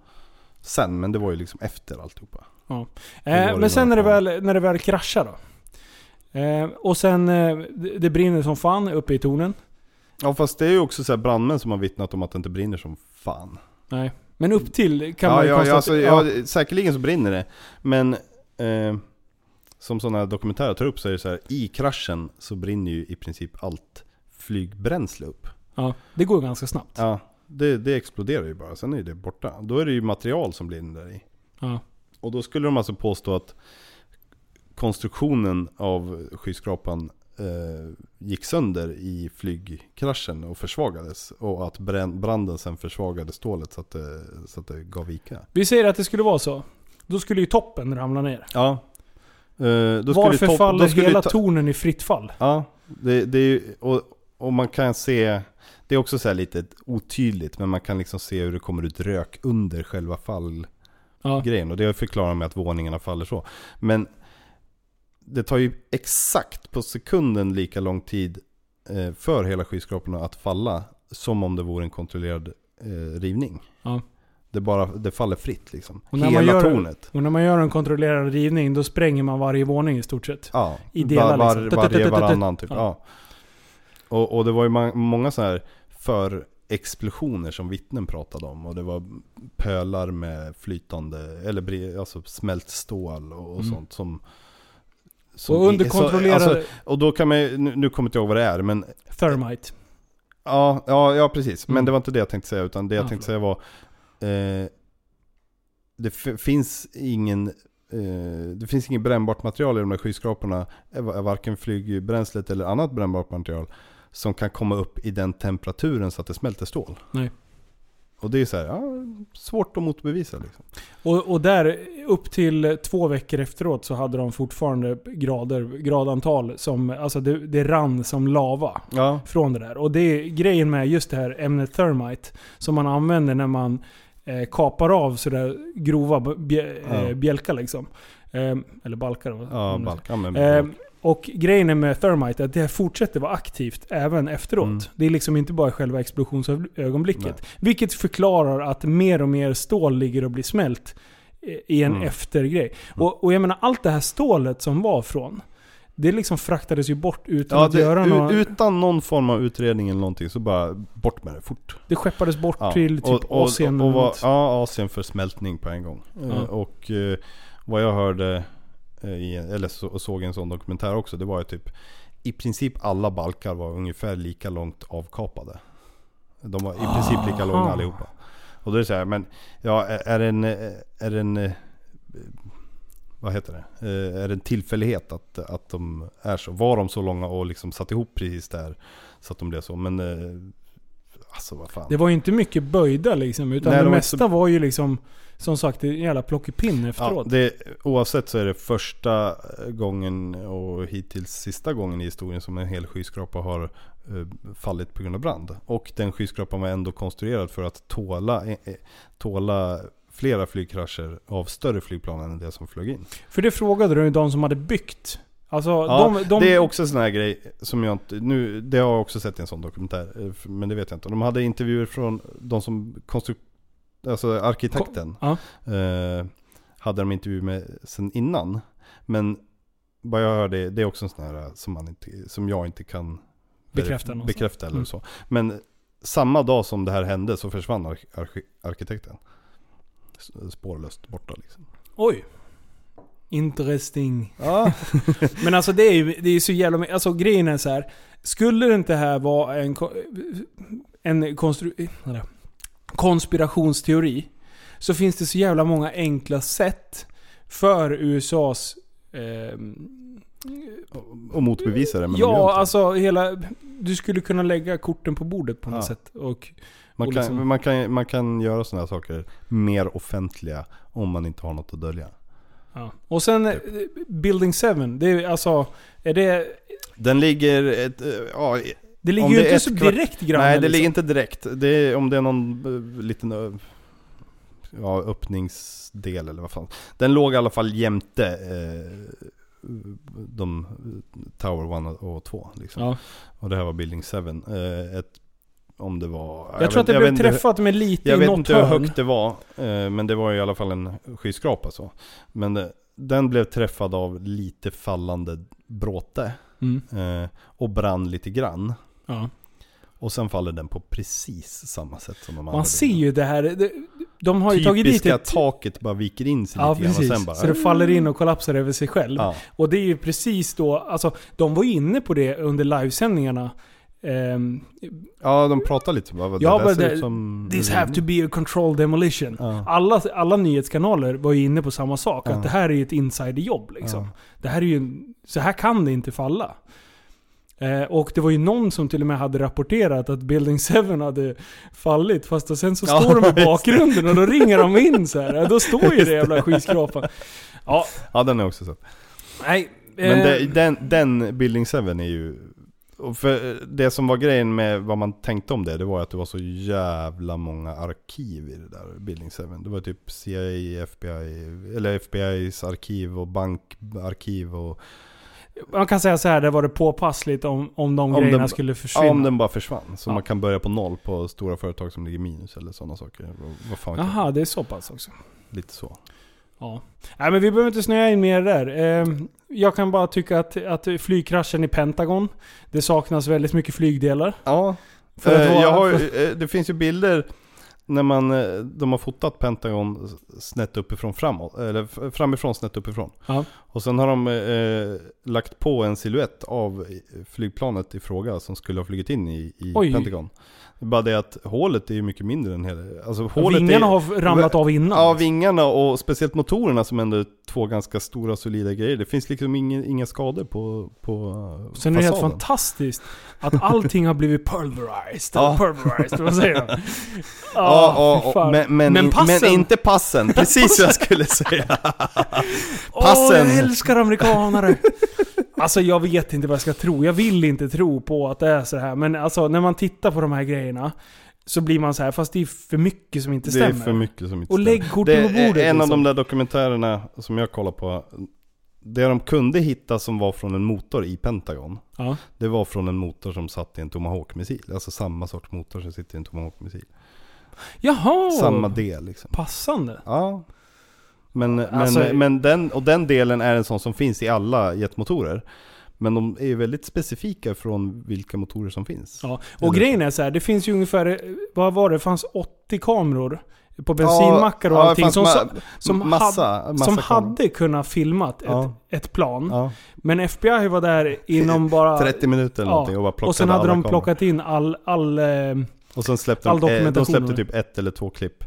sen, men det var ju liksom efter alltihopa. Ja. Eh, men sen när det, väl, när det väl kraschar då. Eh, och sen, eh, det, brinner som fan uppe i tornen. Ja fast det är ju också så brandmän som har vittnat om att det inte brinner som fan. Nej. Men upp till kan ja, man ju ja, konstatera. alltså, ja, säkerligen så brinner det. Men eh, som sådana här dokumentärer tar upp så är det så här, i kraschen så brinner ju i princip allt flygbränsle upp. ja, det går ganska snabbt. Ja, det, det exploderar ju bara, sen är det borta. Då är det ju material som brinner där i. Ja. Och då skulle de alltså påstå att konstruktionen av skyskrapan eh, gick sönder i flygkraschen och försvagades. Och att branden sen försvagade stålet så att det, så att det gav vika. Vi säger att det skulle vara så. Då skulle ju toppen ramla ner. Ja. Eh, då Varför topp- faller då hela ta- tornen i fritt fall? Ja, det, det är ju, och, och man kan se, det är också så här lite otydligt, men man kan liksom se hur det kommer ut rök under själva fallgrejen. Ja. Och det förklarar med att våningarna faller så. Men det tar ju exakt på sekunden lika lång tid eh, för hela skyskraporna att falla, som om det vore en kontrollerad eh, rivning. Ja. Det, bara, det faller fritt liksom. Och när Hela man gör- tornet. Och när man gör en kontrollerad rivning, då spränger man varje våning i stort sett. Ja, I delar var, liksom. var, varje varannan typ. Ja. Ja. Och, och det var ju många så här för explosioner som vittnen pratade om. Och det var pölar med flytande, eller alltså smält stål och, och Mm. sånt som... som Och under i- så- kontrollerade alltså, och då kan man ju- nu, nu kommer jag inte ihåg vad det är, men thermite. Ja, ja, ja precis. Men Mm. det var inte det jag tänkte säga, utan det jag Ja, tänkte säga var eh, Det finns ingen eh, Det finns inget brännbart material i de här skyskraporna, eh, va- varken flygbränslet eller annat brännbart material, som kan komma upp i den temperaturen så att det smälter stål. Nej. Och det är så här, ja, svårt att motbevisa liksom. Och, och där, upp till två veckor efteråt så hade de fortfarande grader, gradantal som, alltså det, det rann som lava Ja, från det där. Och det är grejen med just det här ämnet thermite som man använder när man eh, kapar av sådär grova bj- eh, Ja. bjälkar liksom. Eh, eller balkar. ja, Balkan men Eh, och grejen med thermite är att det fortsätter vara aktivt även efteråt. Mm. Det är liksom inte bara själva explosionsögonblicket. Nej. Vilket förklarar att mer och mer stål ligger och blir smält eh, i en Mm. eftergrej. Och, och jag menar allt det här stålet som var från, det liksom fraktades ju bort utan Ja, att det, göra något. utan någon form av utredning eller någonting så bara bort med det fort. Det skeppades bort Ja, till typ och, och, Asien och, var. Ja, Asien för smältning på en gång. Ja. Eh, Och eh, vad jag hörde, eh, i, eller så, såg en sån dokumentär också, det var ju typ i princip alla balkar var ungefär lika långt avkapade. De var i princip lika långa allihopa. Och då är det så här, men ja, är är det en, är det en vad heter det? Eh, Är det en tillfällighet att, att de är så? Var de så långa och liksom satt ihop precis där så att de blev så? Men eh, alltså vad fan. Det var ju inte mycket böjda liksom, utan Nej, det de mesta inte- var ju liksom, som sagt, en jävla plockepinn Ja, efteråt. det, oavsett så är det första gången och hittills sista gången i historien som en hel skyskrapa har eh, fallit på grund av brand. Och den skyskrapan var ändå konstruerad för att tåla, eh, eh, tåla flera flygkrascher av större flygplan än det som flög in. För det frågade du de som hade byggt. Alltså, Ja, de, de, Det är också en sån här grej som jag inte, nu, det har jag också sett i en sån dokumentär, eh, men det vet jag inte. De hade intervjuer från de som konstruk... Alltså arkitekten. Ja. Eh, hade de intervju med sen innan. Men vad jag hörde, det är också en sån här som, man inte, som jag inte kan Bekräfta bekräfta eller Mm. så. Men samma dag som det här hände så försvann ark- arki- arkitekten. Spårlöst borta liksom. Oj. Interesting. Ja, Men alltså det är ju det är så jävla... Alltså grejen är så här. Skulle det inte här vara en, en konstru, konspirationsteori. Så finns det så jävla många enkla sätt för USAs... Eh, och motbevisa det men ja, alltså hela... Du skulle kunna lägga korten på bordet på något Ja. sätt. Och, Man kan, liksom- man, kan, man kan göra sådana här saker mer offentliga om man inte har något att dölja. ja. och sen eh, Building 7. Det är alltså... Är det... Den ligger, ett, eh, ja, Det ligger ju det inte så direkt granne. nej det liksom. ligger inte direkt. Det är, om det är någon eh, liten ja, öppningsdel eller vad fan. Den låg i alla fall jämte eh, de Tower 1 och 2 liksom. Ja. Och det här var Building 7. Eh, ett, om det var... Jag, tror att det vet- blev vet träffat med lite Jag i vet något inte hur hörn. högt det var, eh, men det var i alla fall en skyskrapa så. Men den blev träffad av lite fallande bråte Mm. eh, och brann lite grann. Ja. Och sen faller den på precis samma sätt som de andra. Man ser ju det här. det- De har ju tagit dit Typiska ett... taket bara viker in sig Ja lite grann och precis. sen bara... Så det faller in och kollapsar över sig själv. Ja, Och det är ju precis då, alltså de var ju inne på det under livesändningarna. Ehm, ja de pratar lite bara, Ja, det ut som... This have to be a controlled demolition. Ja. Alla, alla nyhetskanaler var ju inne på samma sak. Ja. Att det här är ju ett insiderjobb liksom. Ja. Det här är ju, så här kan det inte falla. Eh, och det var ju någon som till och med hade rapporterat att Building 7 hade fallit. Fast sen så står de i bakgrunden och då ringer de in så här. Då står ju det jävla skyskrapan. Ja, ja, den är också så. nej. Men eh, den, den Building 7 är ju... och För det som var grejen med vad man tänkte om det, det var att det var så jävla många arkiv i det där Building 7. Det var typ CIA, FBI, eller FBI's arkiv och bankarkiv och... Man kan säga så här, det var det påpassligt om, om de Om grejerna den- skulle försvinna. Ja, om den bara försvann. Så Ja. man kan börja på noll på stora företag som ligger minus eller sådana saker. Vad- fan? Jaha, det är så pass också. Lite så. Ja. Nej men vi behöver inte snöa in mer där. Ehm, Jag kan bara tycka att, att flygkraschen i Pentagon, det saknas väldigt mycket flygdelar. Ja, För eh, jag har, eh, det finns ju bilder när man, eh, de har fotat Pentagon snett uppifrån framåt, eller framifrån snett uppifrån. Ja. Och sen har de eh, lagt på en siluett av flygplanet i fråga som skulle ha flugit in i, i Oj. Pentagon. Bara det att hålet är ju mycket mindre än hela, alltså hålet Vingarna är, har ramlat av innan. Ja, vingarna och speciellt motorerna som ändå är två ganska stora solida grejer. Det finns liksom ingen, inga skador på, på eh, Sen är det helt fasaden. fantastiskt att allting har blivit pulverized. Ja. Pulverized, vad säger de? Ja, fan. och, men, men, Men passen- men inte passen. Precis vad jag skulle säga. Passen. jag älskar amerikanare! alltså jag vet inte vad jag ska tro. Jag vill inte tro på att det är så här. Men alltså när man tittar på de här grejerna så blir man så här, fast det är för mycket som inte Det stämmer. är för mycket som inte Och stämmer. lägg korten det på bordet, är En av liksom. de där dokumentärerna som jag kollar på. Det de kunde hitta som var från en motor i Pentagon. Ja. Det var från en motor som satt i en Tomahawk-missil. Alltså samma sorts motor som sitter i en Tomahawk-missil. Jaha! Samma del liksom. Passande. Ja. Men, Alltså- men, den, och den delen är en sån som finns i alla jetmotorer. Men de är ju väldigt specifika från vilka motorer som finns. Ja. Eller- Och grejen är så här, det finns ju ungefär, vad var det? Det fanns 80 kameror på bensinmackar och Ja, allting som, ma- som, massa, hade, massa som kameror. hade kunnat filmat ett, Ja. ett plan. Ja, Men FBI var där inom bara... 30 minuter eller Ja, någonting och bara plockade och sen hade de kameror. plockat in all... all eh, Och sen släppte all de, eh, de släppte typ ett eller två klipp.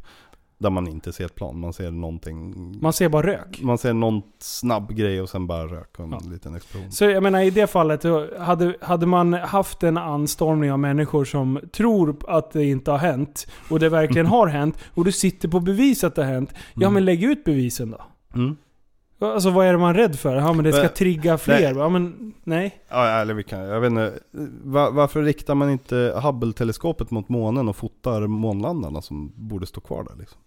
Där man inte ser ett plan, man ser någonting. man ser bara rök. Man ser någon snabb grej och sen bara rök och en Ja. liten explosion. Så jag menar i det fallet, hade, hade man haft en anstormning av människor som tror att det inte har hänt, och det verkligen har hänt, och du sitter på bevis att det har hänt, ja Mm. men lägg ut bevisen då. Mm. Alltså vad är det man är rädd för? Ja men det ska trigga fler. Nej. Ja men nej. Ja, eller vi kan, jag vet inte. Va- varför riktar man inte Hubble-teleskopet mot månen och fotar månlandarna som borde stå kvar där liksom?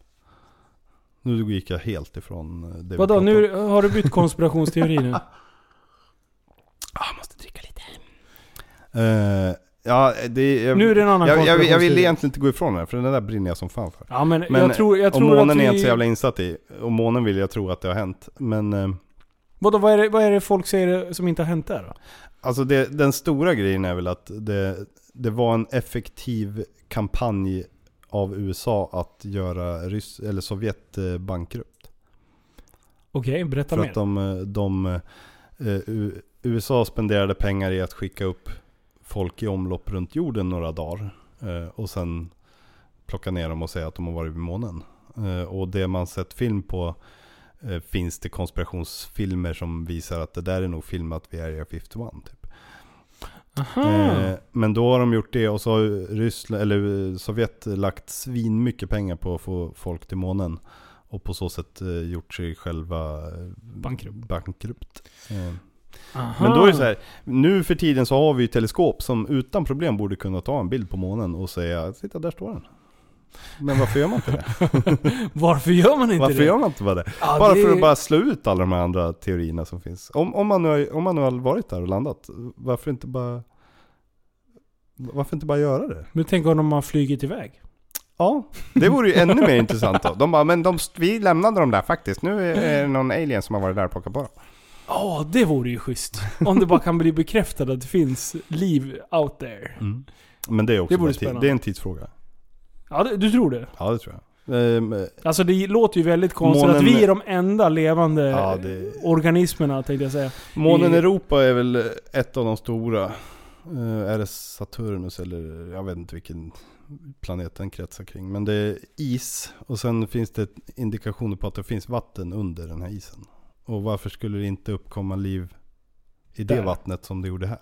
Nu gick jag helt ifrån eh, det vi Vadå, om. nu har du bytt konspirationsteori nu? Ah, jag måste dricka lite. Eh, ja, det, jag, Nu är det en annan jag, jag, jag vill konspirationsteori. egentligen inte gå ifrån det, för den där brinner jag som fan för. Ja men, Men, jag tror, jag och tror månen att är vi... jag inte så jävla insatt i. Och månen vill jag tro att det har hänt. Men eh, Vadå, vad är, det, vad är det folk säger som inte har hänt där då? alltså det, den stora grejen är väl att det, det var en effektiv kampanj av USA att göra Ryss, eller Sovjet eh, bankrupt. Okej, berätta För mer. att de, eh, de eh, USA spenderade pengar i att skicka upp folk i omlopp runt jorden några dagar. Och sen plocka ner dem och säga att de har varit vid månen. Och det man sett film på finns det konspirationsfilmer som visar att det där är nog filmat vid Area 51 typ. Eh, Men då har de gjort det och så har Ryssland, eller eh, Sovjet lagt svin mycket pengar på att få folk till månen. Och på så sätt eh, gjort sig själva eh, Bankrupt. bankrupt. Eh. Men då är det så här, nu för tiden så har vi ju teleskop som utan problem borde kunna ta en bild på månen och säga Titta där står den. Men varför gör man inte det? Varför gör man inte Varför det? gör man inte bara det? Ja, bara det- för att bara slå ut alla de här andra teorierna som finns. Om, om, man, nu har, om man nu har varit där och landat, varför inte bara Varför inte bara göra det? Men tänk om de har flugit iväg? Ja, det vore ju ännu mer intressant då. De bara, men de, vi lämnade dem där faktiskt. Nu är det någon alien som har varit där och plockat på dem. Ja, det vore ju schysst. Om det bara kan bli bekräftat att det finns liv out there. Men det är också Det det är en tidsfråga. Ja, det, du tror det? Ja, det tror jag. Ehm, Alltså det låter ju väldigt konstigt Månen- att vi är de enda levande Ja, det- organismerna tänkte jag säga. Månen I- Europa är väl ett av de stora. Eh, är det Saturnus eller jag vet inte vilken planet den kretsar kring. Men det är is och sen finns det indikationer på att det finns vatten under den här isen. Och varför skulle det inte uppkomma liv i det Där. vattnet som det gjorde här?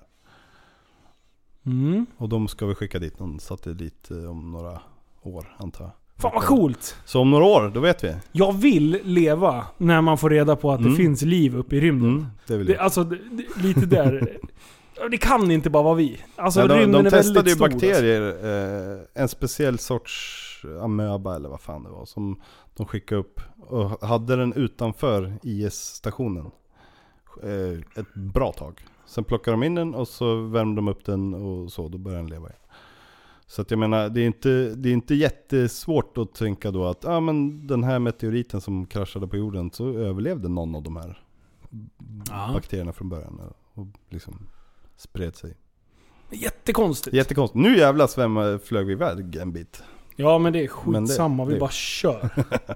Mm. Och de ska vi skicka dit någon satellit eh, om några år antar jag. Fan vad coolt! Så om några år, då vet vi. Jag vill leva när man får reda på att Mm. det finns liv uppe i rymden. Mm, det vill Det, jag. alltså, det, det, lite där. Det kan inte bara vara vi. Alltså de, rymden de är väldigt testade ju stor. Alltså. bakterier, eh, en speciell sorts amöba eller vad fan det var, som de skickade upp och hade den utanför IS-stationen eh, ett bra tag. Sen plockade de in den och så värmde de upp den och så, då började den leva igen. Så att jag menar, det är inte, det är inte jättesvårt att tänka då att ah, men den här meteoriten som kraschade på jorden så överlevde någon av de här Ja. bakterierna från början och liksom spred sig. Jättekonstigt. Jättekonstigt. Nu jävlar svämmade, flög vi iväg en bit. Ja men det är Men det- skitsamma, vi det- bara kör.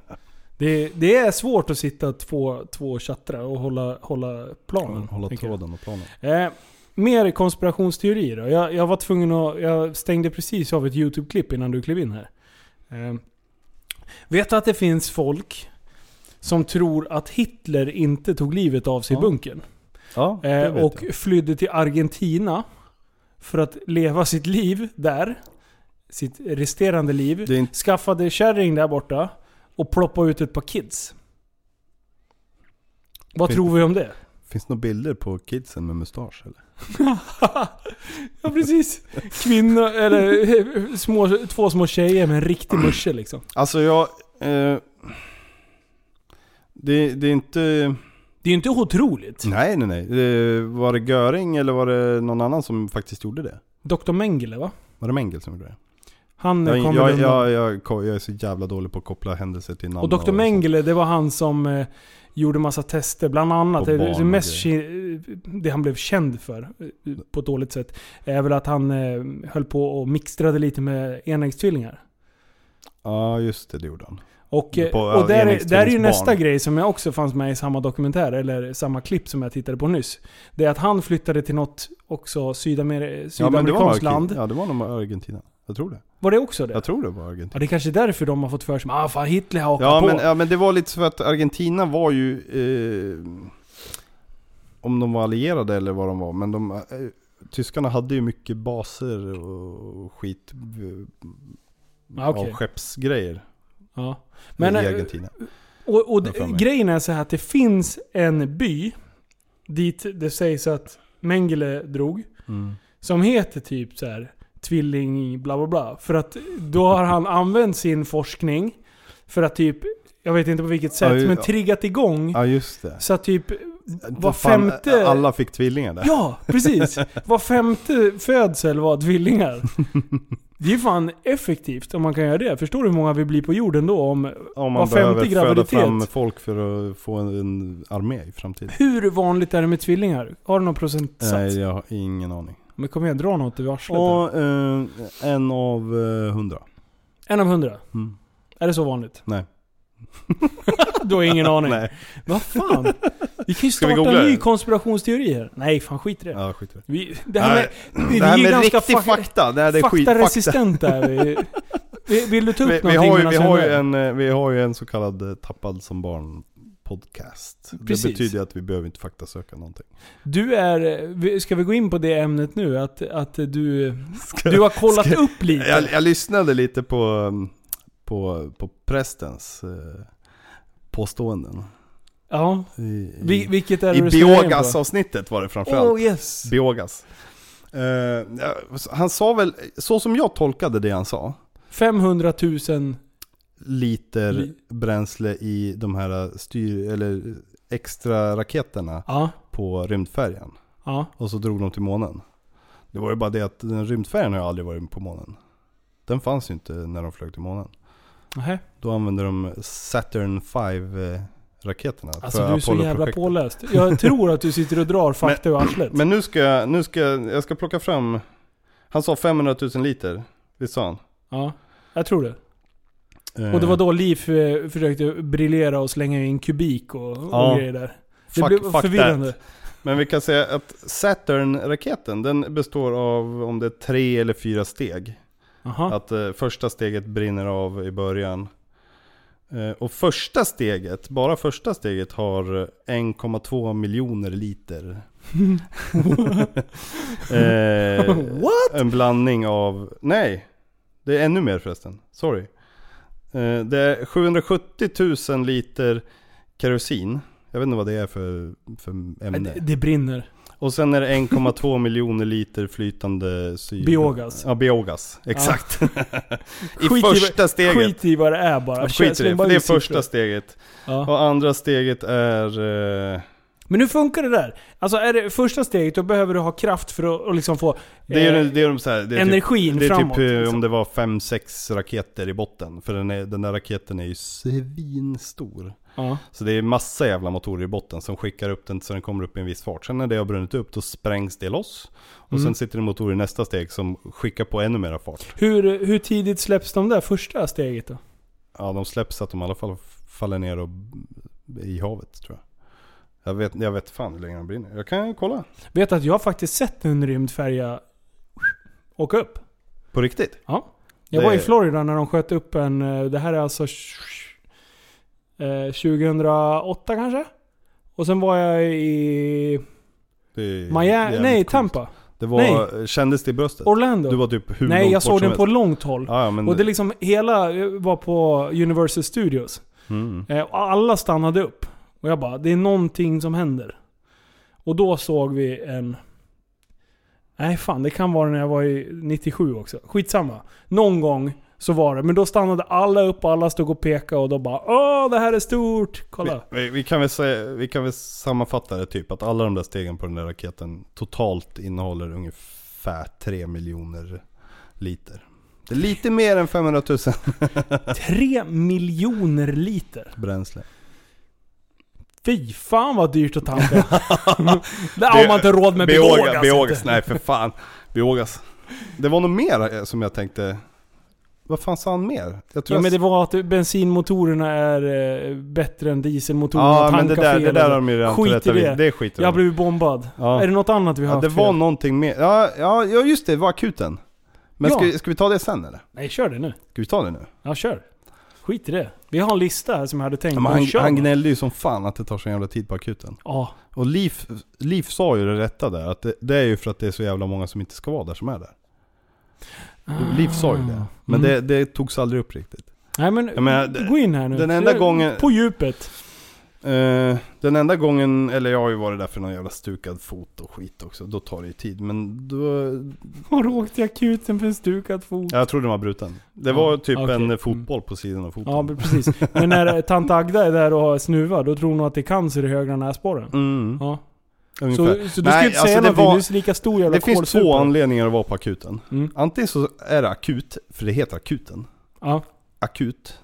det, det är svårt att sitta två, två chattrar och hålla, hålla planen. Hålla jag. tråden och planen. Eh, mer konspirationsteorier då. Jag, jag var tvungen att... Jag stängde precis av ett YouTube-klipp innan du klev in här. Eh, vet att det finns folk som tror att Hitler inte tog livet av sig i Ja, bunkern? Ja, Eh, och jag. flydde till Argentina för att leva sitt liv där. Sitt resterande liv. Inte- Skaffade kärring där borta och ploppade ut ett par kids. Vad Finns- tror vi om det? Finns det några bilder på kidsen med mustasch eller? ja precis. Kvinnor, eller små, två små tjejer med en riktig musche liksom. Alltså jag... Eh, det, det är inte... Det är ju inte otroligt. Nej nej nej. Var det Göring eller var det någon annan som faktiskt gjorde det? Dr Mengele va? Var det Mengel som gjorde det? Han Jag, kom jag, jag, jag, jag är så jävla dålig på att koppla händelser till namn. Och Dr. sånt. Mengele, det var han som eh, gjorde massa tester. Bland annat, det, det, och mest, det han blev känd för, eh, på ett dåligt sätt, är väl att han eh, höll på och mixtrade lite med enäggstvillingar. Ja, just det, det gjorde han. Och, eh, På, och ja, där, är, där är ju nästa grej som jag också fanns med i samma dokumentär, eller samma klipp som jag tittade på nyss. Det är att han flyttade till något också sydamer Ja, sydamerikanskt nog- land. ja, det var nog Argentina. Jag tror det. Var det också det? Jag tror det var Ja, Argentina. det är kanske är därför de har fått för sig ah fan Hitler har Ja på. men, ja men det var lite så för att Argentina var ju, eh, om de var allierade eller vad de var, men de, eh, tyskarna hade ju mycket baser och skit eh, Ja, okej. av skeppsgrejer Ja. Men, i eh, Argentina. Och, och grejen är så här att det finns en by dit det sägs att Mengele drog. Mm. Som heter typ så här tvilling bla bla bla. För att då har han använt sin forskning för att typ, jag vet inte på vilket sätt, Ja, men triggat igång. Ja just det. Så att typ var Fan, femte... Alla fick tvillingar där. Ja, precis! Var femte födsel var tvillingar. Det är fan effektivt om man kan göra det. Förstår du hur många vi blir på jorden då om Om var man femte behöver föda graviditet. fram folk för att få en, en armé i framtiden. Hur vanligt är det med tvillingar? Har du någon procentsats? Nej, jag har ingen aning. Men kom igen, dra något i arslet. Och eh, en av eh, hundra. En av hundra? Mm. Är det så vanligt? Nej. du har ingen aning? Nej. Vad fan? Vi kan ju Ska vi starta googla en ny det? konspirationsteori här. Nej, fan skit i det. Ja, skit i det. Vi, det här med, Nej, vi, det här vi är med ganska riktig fa- fakta, det här är skitfakta. faktaresistenta är vi. Vi- Vill du ta upp Vi, vi, någonting har ju, medan vi, har ju är en, eh, vi har ju en så kallad eh, tappad som barn podcast. Precis. Det betyder att vi behöver inte faktasöka någonting. Du är... Ska vi gå in på det ämnet nu? Att, att du... Du har kollat ska- upp lite? Jag, jag lyssnade lite på, på, på prästens eh, påståenden. Ja. I, i, Vi, vilket är det i ska biogasavsnittet var det framförallt. Oh yes! Biogas. Eh, han sa väl, så som jag tolkade det han sa, 500 000... liter Li- bränsle i de här styr, eller extra raketerna Ja. på rymdfärjan. Ja. Och så drog de till månen. Det var ju bara det att den rymdfärjan har ju aldrig varit på månen. Den fanns ju inte när de flög till månen. Nähä. Då använde de Saturn 5 eh, raketerna Alltså du är så jävla påläst. Jag tror att du sitter och drar fakta ur arslet. Men nu ska jag, nu ska jag, jag ska plocka fram, han sa 500 000 liter, visst sa han? Ja, jag tror det. Eh, Och det var då Liv eh, försökte briljera och slänga in kubik och, och Ja. grejer där. Det fuck, blev fuck förvirrande. that. Men vi kan säga att Saturn-raketen, den består av om det är tre eller fyra steg. Jaha. Att eh, första steget brinner av i början. Eh, och första steget, bara första steget har eh, 1,2 miljoner liter. eh, What? En blandning av, nej, det är ännu mer förresten. Sorry. Eh, det är 770 000 liter kerosin. Jag vet inte vad det är för, för ämne. Det, det brinner. Och sen är det 1,2 miljoner liter flytande syre. Biogas. Ja, biogas. Exakt. I Skit första steget. Skit i vad det är bara. Ja, skit i det, för det är första steget. Ja. Och andra steget är... Eh, Men hur funkar det där? Alltså är det första steget, då behöver du ha kraft för att, att liksom få det är, eh, det är de så här, det är energin typ, det är framåt. typ eh, liksom. om det var 5-6 raketer i botten. För den, är, den där raketen är ju svinstor. ja. Så det är massa jävla motorer i botten som skickar upp den så den kommer upp i en viss fart. Sen när det har brunnit upp då sprängs det loss. Och Mm. sen sitter det motorer i nästa steg som skickar på ännu mera fart. hur, hur tidigt släpps de där första steget då? Ja, de släpps så att de i alla fall faller ner och, i havet tror jag. Jag vet, jag vet fan hur länge de brinner. Jag kan kolla. Vet att jag har faktiskt sett en rymdfärja åka upp. På riktigt? Ja. Jag Det- var i Florida när de sköt upp en, eh, det här är alltså eh, 2008 kanske? Och sen var jag i Det Miami, nej coolt. Tampa. Det var, kändes det i bröstet? Orlando. Du var typ hur nej, jag såg den på långt håll. Ja, ja, men... Och det liksom, hela eh, var på Universal Studios. mm. Eh, alla stannade upp. Och jag bara, det är någonting som händer. Och då såg vi en... Nej fan, det kan vara när jag var i 97 också. Skitsamma. Någon gång så var det. Men då stannade alla upp och alla stod och pekade och då bara Åh, det här är stort! Kolla. vi, vi, vi, kan väl säga, vi kan väl sammanfatta det typ att alla de där stegen på den där raketen totalt innehåller ungefär 3 miljoner liter Det är lite mer än 500 000 Tre miljoner liter. bränsle. Fy fan vad dyrt att tanka. det har man inte råd med. Beogas, inte. nej för fan. Beogas. Det var nog mer eh, som jag tänkte. Vad fan sa han mer? Jag tror Ja men det jag... var att bensinmotorerna är eh, bättre än dieselmotorerna. Ja men det där, fel det där har de ju redan Skit i det. Det skiter Jag har blivit bombad. Ja. Är det något annat vi har Ja, det haft var fel? någonting mer. Ja, ja, just det, det var akuten. Men Ja. ska, ska vi ta det sen eller? Nej, kör det nu. Ska vi ta det nu? Ja, kör. Skit i det. Vi har en lista här som jag hade tänkt. Ja, men han, han gnällde ju som fan att det tar så jävla tid på akuten. Ja. Och Liv, Liv sa ju det rätta där, att det, det är ju för att det är så jävla många som inte ska vara där som är där. Liv sa ju det. Men Mm. det, det togs aldrig upp riktigt. Nej men, Jag menar, gå in här nu. den enda Det- gången- På djupet. Eh, den enda gången, eller jag har ju varit där för någon jävla stukad fot och skit också. Då tar det ju tid. Men då... Har du åkt till akuten för en stukad fot? Jag trodde den var bruten. Det Ja, var typ okej. en fotboll på sidan av foten. Ja, men precis. Men när tant Agda är där och har snuva, då tror hon att det är cancer i högra näsborren. Mm, Ja. Så, ungefär. så du ska Nej, inte alltså säga det någonting, var- du är lika stor jävla Det finns två anledningar att vara på akuten. Mm. Antingen så är det akut, för det heter akuten. Ja. Akut.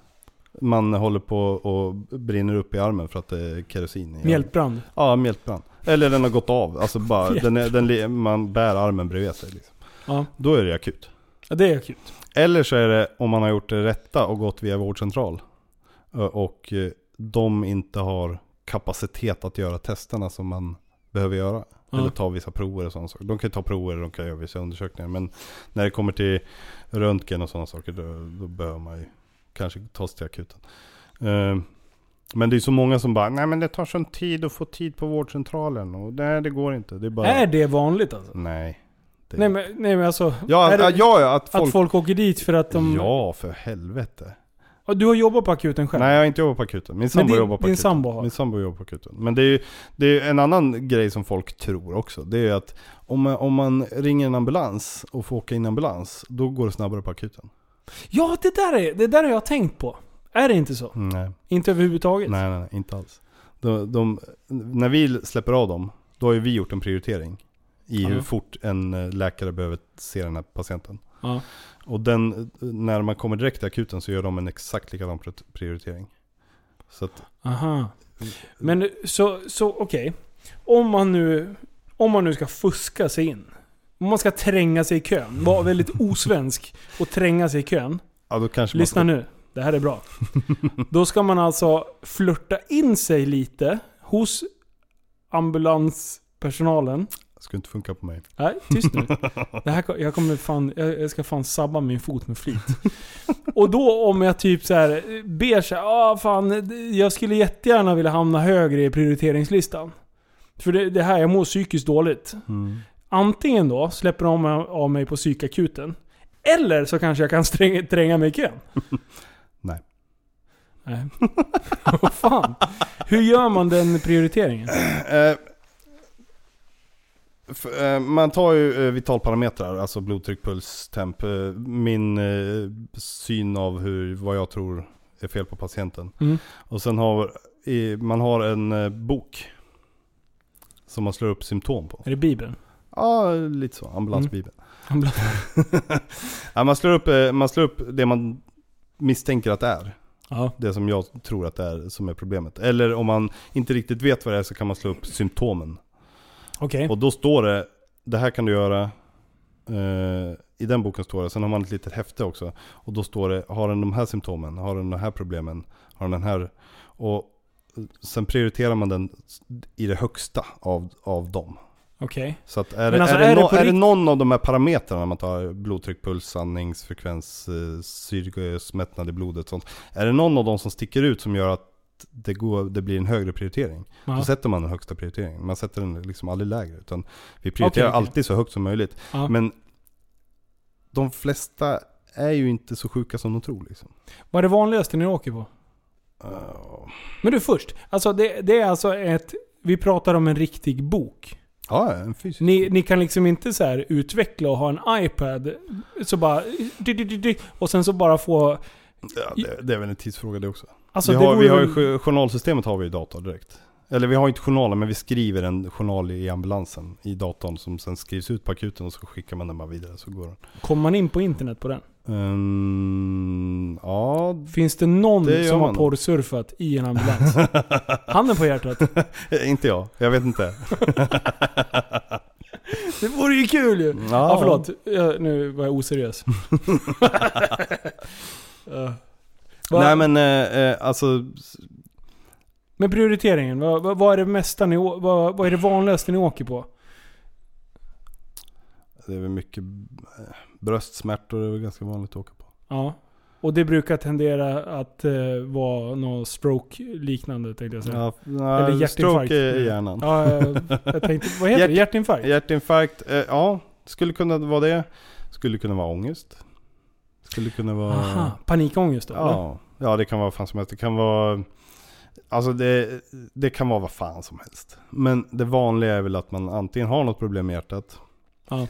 Man håller på och brinner upp i armen för att det är kerosin i. Mjältbrand. Ja, mjältbrand. Eller den har gått av. Alltså bara, den är, den, man bär armen bredvid sig liksom. Ja. Då är det akut. ja, det är akut. Eller så är det om man har gjort det rätta och gått via vårdcentral. Och eh, de inte har kapacitet att göra testerna som man behöver göra. Ja. Eller ta vissa prover och sådana saker. De kan ju ta prover och de kan göra vissa undersökningar. Men när det kommer till röntgen och sådana saker då, då behöver man ju kanske tas till akuten. Eh, Men det är så många som bara, nej men det tar sån tid att få tid på vårdcentralen. Och nej det går inte. Det är bara... Är det vanligt alltså? Nej. Det... Nej men, nej men alltså. Ja, det, ja, att folk... Att folk åker dit för att de... Ja, för helvete. Du har jobbat på akuten själv? Nej jag har inte jobbat på akuten. Min sambo din- jobbar på din akuten. sambo har? Min sambo jobbar på akuten. Men det är ju det är en annan grej som folk tror också. Det är att om man, om man ringer en ambulans och får åka in ambulans, då går det snabbare på akuten. Ja, det där, är, det där har jag tänkt på. Är det inte så? Nej, Inte överhuvudtaget? nej, nej, nej inte alls. De, de, när vi släpper av dem, då har ju vi gjort en prioritering. I hur fort en eh, läkare behöver se den här patienten. Ja. Och den, när man kommer direkt till akuten så gör de en exakt likadan pri- prioritering. Så att, Aha. Men så, så okej. Om man nu... Om man nu ska fuska sig in. Om man ska tränga sig i kön. Vara väldigt osvensk och tränga sig i kön. ja då kanske Lyssna man nu. Det här är bra. Då ska man alltså flörta in sig lite hos ambulanspersonalen. ska, ska inte funka på mig. Nej, tyst nu. Det här, jag, kommer fan, jag jag ska fan sabba min fot med flit. Och då om jag typ så här ber så här, ah, fan, jag skulle jättegärna vilja hamna högre i prioriteringslistan. För det, det här, jag mår psykiskt dåligt. Mm. Antingen då släpper de av mig på psykakuten. Eller så kanske jag kan stränga, tränga mig i kön. Nej. Nej. Vad fan? Hur gör man den prioriteringen? Eh, eh, man tar ju eh, vitalparametrar, alltså blodtryck, puls, temp. Min syn av hur, vad jag tror är fel på patienten. Mm. Och sen har man har en bok. Som man slår upp symptom på. Är det Bibeln? Ja, lite så. Ambulansbibeln. Ambulans- ja, man, slår upp, eh, man slår upp det man misstänker att det är. Ja. Det som jag tror att det är som är problemet. Eller om man inte riktigt vet vad det är så kan man slå upp symptomen. Okej. Och då står det, det här kan du göra. Eh, I den boken står det, sen har man ett litet häfte också. Och då står det, har den de här symptomen? Har den de här problemen? Har den den här? Och sen prioriterar man den i det högsta av, av dem. Okej. Så att är, det, alltså, är, det, är det på är det någon av de här parametrarna man tar blodtryck, puls, andningsfrekvens, eh, syrgasmättnad i blodet sånt. Är det någon av dem som sticker ut som gör att det, går, det blir en högre prioritering? Ja. Då sätter man den högsta prioriteringen. Man sätter den liksom aldrig lägre. Utan vi prioriterar Okej, okej. alltid så högt som möjligt. Ja. Men de flesta är ju inte så sjuka som de tror liksom. Vad är det vanligaste ni åker på? Uh, Men du först. Alltså det, det är alltså ett... Vi pratar om en riktig bok. Ja, en fysisk. Ni, ni kan liksom inte så här utveckla och ha en iPad. Så bara... Och sen så bara få... Ja, det, det är väl en tidsfråga det också. Alltså vi har, vi har ju, journalsystemet har vi i dator direkt. Eller vi har inte journaler men vi skriver en journal i ambulansen i datorn som sen skrivs ut på akuten och så skickar man den bara vidare så går den. Kommer man in på internet på den? Mm, ja, Finns det någon Det som har porrsurfat i en ambulans? Handen på hjärtat. inte jag. Jag vet inte. Det vore ju kul ju! Ja, förlåt. Jag, nu var jag oseriös. Ja. Va- Nej men eh, eh, alltså, Men prioriteringen, vad, vad, är det mesta ni, vad, vad är det vanligaste ni åker på? det är väl mycket eh, bröstsmärtor, är väl ganska vanligt att åka på. Ja. Och det brukar tendera att eh, vara något stroke-liknande tänkte jag säga. Ja, Eller nej, hjärtinfarkt. stroke i hjärnan. Ja, jag, jag tänkte, vad heter det? Hjärt- Hjärtinfarkt? Hjärtinfarkt, eh, ja, skulle kunna vara det. Skulle kunna vara ångest. Skulle kunna vara... Aha, panikångest då? eller? Ja, ja, det kan vara vad fan som helst. Det kan vara... Alltså det, det kan vara vad fan som helst. Men det vanliga är väl att man antingen har något problem med hjärtat. Ja.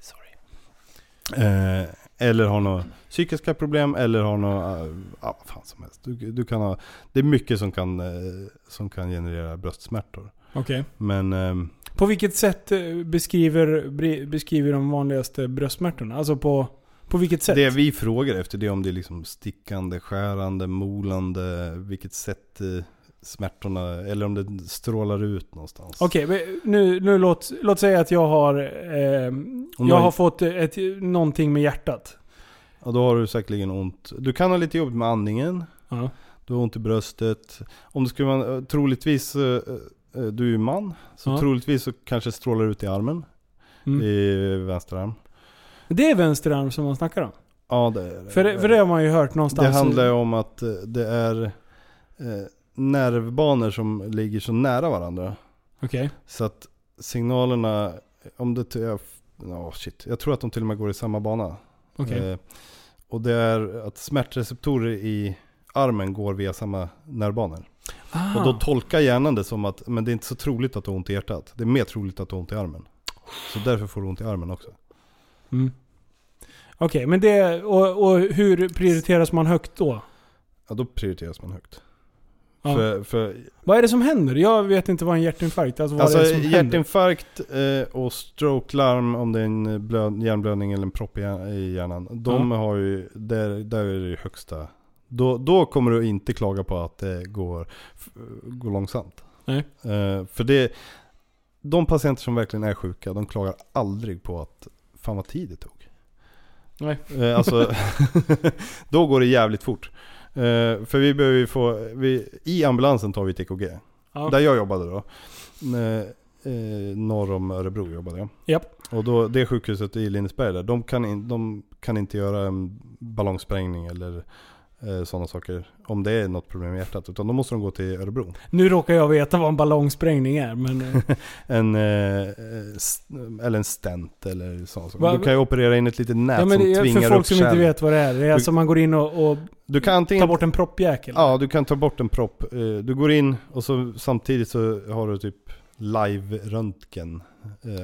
Sorry. Eh, eller har några psykiska problem eller har några, eh, ja vad fan som helst. Du, du kan ha, det är mycket som kan, eh, som kan generera bröstsmärtor. Okej. Men ehm, På vilket sätt beskriver, beskriver de vanligaste bröstsmärtorna? Alltså på, på vilket sätt? det vi frågar efter det är om det är liksom stickande, skärande, molande, vilket sätt smärtorna, eller om det strålar ut någonstans. Okej, men nu, nu låt, låt säga att jag har... Eh, jag har- fått ett, någonting med hjärtat. Ja, då har du säkerligen ont. Du kan ha lite jobbigt med andningen. Ja. Du har ont i bröstet. Om det skulle vara, eh, troligtvis, eh, eh, du är ju man. Så Ja. troligtvis så kanske strålar det ut i armen. Mm. I vänster arm. Det är vänster arm som man snackar om. Ja det är För det, för det har man ju hört någonstans. Det handlar ju om att det är eh, nervbanor som ligger så nära varandra. Okej. Så att signalerna, om det... Ja, oh shit. Jag tror att de till och med går i samma bana. Okej. Eh, och det är att smärtreceptorer i armen går via samma nervbanor. Ah. Och då tolkar hjärnan det som att men det är inte så troligt att du har ont i hjärtat. Det är mer troligt att du har ont i armen. Så därför får du ont i armen också. Mm. Okej, men det... Och, och hur prioriteras man högt då? Ja, då prioriteras man högt. Ja. För, för Vad är det som händer? Jag vet inte vad en hjärtinfarkt alltså vad alltså är det som händer? hjärtinfarkt eh, och stroke-larm om det är en blöd, hjärnblödning eller en propp i hjär- i hjärnan. De har ju, där, där är det ju högsta. Då, då kommer du inte klaga på att det går, går långsamt. Nej. Eh, för det, de patienter som verkligen är sjuka, de klagar aldrig på att fan vad tid det tog. Nej. Eh, alltså, då går det jävligt fort. Eh, för vi behöver ju få, vi, i ambulansen tar vi ett EKG. Ja. Där jag jobbade då. Eh, norr om Örebro jobbade jag. Japp. Och då, det sjukhuset i Lindesberg där, de kan, in, de kan inte göra en ballongsprängning eller sådana saker. Om det är något problem med hjärtat. Utan då måste de gå till Örebro. Nu råkar jag veta vad en ballongsprängning är, men... eh, En, eh, eh, eller en stent eller sånt. Va- Du kan ju operera in ett litet nät ja, men som tvingar för folk upp som inte vet vad det är. Det är alltså man går in och, och Du kan antingen... tar bort en proppjäkel. Ja, du kan ta bort en propp. Eh, Du går in och så samtidigt så har du typ live-röntgen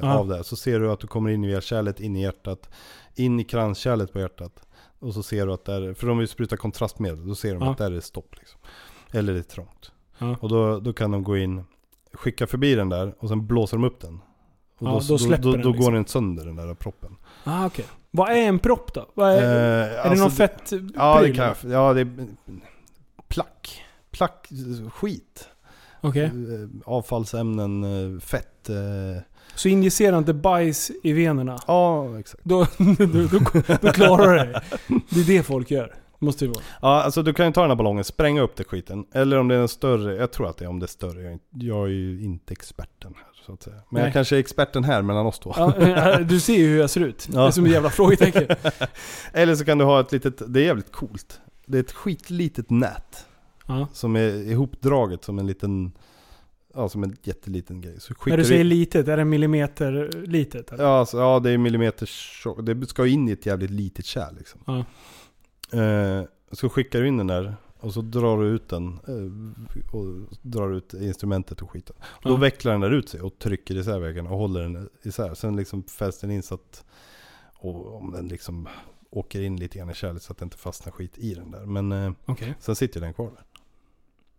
eh, av det. Så ser du att du kommer in via kärlet, in i hjärtat, in i kranskärlet på hjärtat. Och så ser du att där, för de vill spruta kontrastmedel, då ser de Ja. att där är stopp liksom. Eller det är trångt. Ja. Och då, då kan de gå in, skicka förbi den där och sen blåser de upp den. Och Ja, då, då släpper då, den då liksom. går den sönder den där proppen. Ah, okej. Vad är en propp då? Är, Eh, är det alltså någon fett Ja, det kan. Ja, det är plack. Plack, skit. Okej. Eh, avfallsämnen, eh, fett. eh, Så injicerar inte bajs i venerna? Ja, exakt. Då, då, då, då klarar du dig. Det är det folk gör. Måste det vara. Ja, alltså du kan ju ta den här ballongen, spränga upp den skiten. Eller om det är en större, jag tror att det är om det är större. Jag är, inte- jag är ju inte experten här så att säga. Men Nej. jag kanske är experten här mellan oss två. Ja, du ser ju hur jag ser ut. Ja. Det är som ett jävla frågetecken. Eller så kan du ha ett litet, det är jävligt coolt. Det är ett skitlitet nät. Ja. Som är ihopdraget som en liten, ja som en jätteliten grej. Så När du säger in- litet, är det millimeter litet? Eller? Ja, alltså, ja det är millimeter tjock. Det ska in i ett jävligt litet kärl liksom. Ja. Eh, så skickar du in den där och så drar du ut den. Eh, och drar ut instrumentet och skiten. Och Då Ja. vecklar den där ut sig och trycker isär väggen och håller den isär. Sen liksom fästs den in så att, och om den liksom åker in lite grann i kärlet så att det inte fastnar skit i den där. Men eh, Okej. sen sitter den kvar där.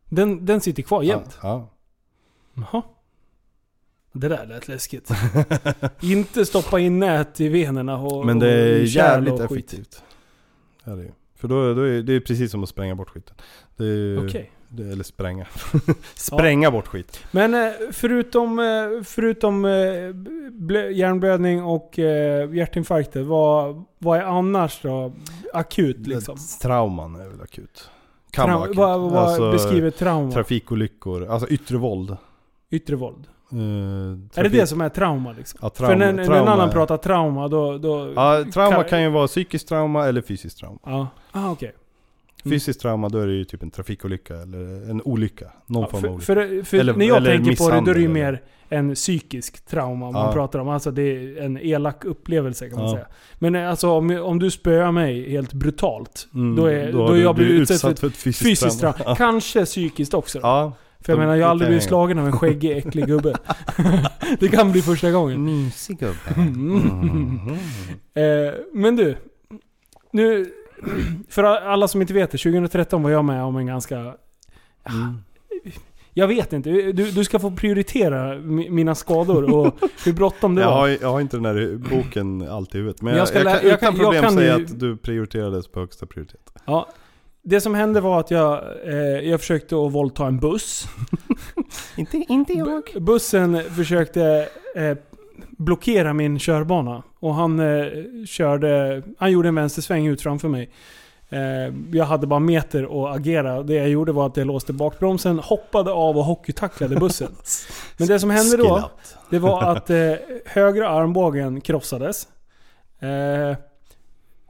Den, den sitter kvar jämt? Ja, Jaha. Det där lät läskigt. Inte stoppa in nät i venerna och Men det är jävligt och effektivt. Ja, det är. det. För då, då är det är precis som att spränga bort skiten. Det är, Okej. det, eller spränga. spränga bort skit. Men eh, förutom, eh, förutom eh, blö- hjärnblödning och hjärtinfarkter, vad, vad är annars då akut liksom? Trauman är väl akut. Kan vara Trau- akut. vad vad Alltså, beskriver trauma? Trafikolyckor, alltså yttre våld. Yttre våld? Eh, Är det det som är trauma liksom? Ja, trauma, För när, när en trauma annan pratar trauma då... då Ja, trauma kan ju vara psykiskt trauma eller fysiskt trauma. Ja, ah, okej. Mm. Fysiskt trauma, då är det ju typ en trafikolycka eller en olycka. Någon Ja, form av olycka. för, för Eller- när jag eller tänker på det, då är det ju mer en psykisk trauma man Ja. pratar om. Alltså det är en elak upplevelse kan man Ja. säga. Men eh, alltså om, om du spöar mig helt brutalt, Mm, då är, då du jag blivit blivit utsatt för ett fysiskt, fysiskt trauma. trauma. Kanske psykiskt också. då. Ja. För jag det- menar, jag har aldrig blivit jag. slagen av en skäggig, äcklig gubbe. det kan bli första gången. Mysig gubbe. Mm. Eh, men du. Nu, för alla som inte vet det, 2013 var jag med om en ganska... Mm. Jag vet inte, du, du ska få prioritera mi- mina skador och hur bråttom det Jag var. har, jag har inte den där boken alltid i huvudet. Men Jag jag, jag, kan jag utan kan- jag problem kan säga ju- att du prioriterades på högsta prioritet. Ja, det som hände var att jag, eh, jag försökte att våldta en buss. Inte, inte Bu- bussen försökte eh, blockera min körbana. Och han eh, körde, han gjorde en vänstersväng ut framför mig. Eh, jag hade bara meter att agera. Det jag gjorde var att jag låste bakbromsen, hoppade av och hockeytacklade bussen. Men det som hände då, det var att eh, högra armbågen krossades.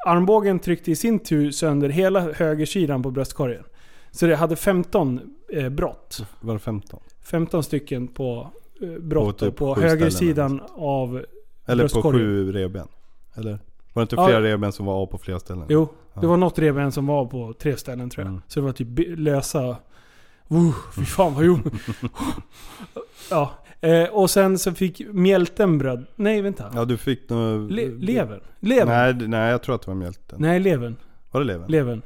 Armbågen tryckte i sin tur sönder hela högersidan på bröstkorgen. Så det hade 15 eh, brott. Var det 15? 15 stycken på eh, brott På typ på, på högersidan av... Eller på Bröstkorgen. sju revben? Eller? Var det inte Ja. flera revben som var av på flera ställen? Jo, Ja. det var något revben som var på tre ställen tror jag. Mm. Så det var typ lösa... Uh, fy fan vad gjorde Ja. Eh, och sen så fick mjälten bröd. Nej vänta. Ja du fick nog... Le- levern? Levern? Nej, Nej, nej jag tror att det var mjälten. levern. Var det levern? Levern.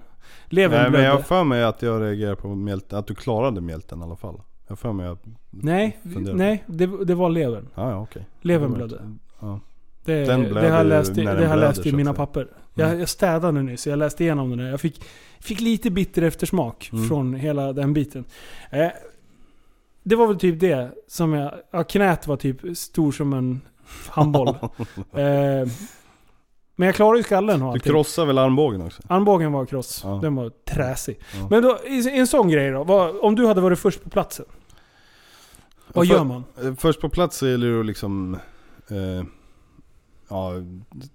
Levern Nej men jag har för mig att jag reagerade på mjälten, att du klarade mjälten i alla fall. Jag för mig att... Nej, funderar på. nej det, det var levern. Ja, ja okej. Levern Det blödde. Ja. Det, Den det blöder har jag läst, i, det har jag blöder, läst i så mina papper. Mm. Jag, jag städade nyss, jag läste igenom den där. Jag fick, fick lite bitter eftersmak Mm. från hela den biten. Eh, det var väl typ det som jag... Ja, knät var typ stor som en handboll. eh, men jag klarade ju skallen och Du krossade väl armbågen också? Armbågen var kross. Ja. Den var träsig. Ja. Men då, i, en sån grej då. Vad, om du hade varit först på platsen. Vad För- gör man? Eh, Först på plats så gäller det att liksom... Eh, ja,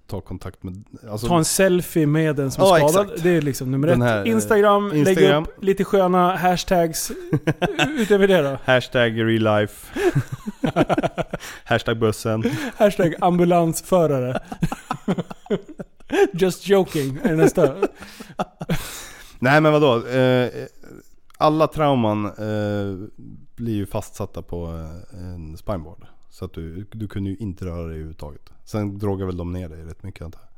ta kontakt med... Alltså, Ta en selfie med den som är Ja, skadad. exakt. Det är liksom nummer Den ett. här, eh, Instagram, lägg Instagram. upp lite sköna hashtags. Utöver det då? Hashtag real life. Hashtag bussen. Hashtag ambulansförare. Just joking är nästa. Nej men vadå? Eh, alla trauman eh, blir ju fastsatta på en spineboard. Så att du, du kunde ju inte röra dig överhuvudtaget. Sen drogade väl de ner dig rätt mycket antar jag.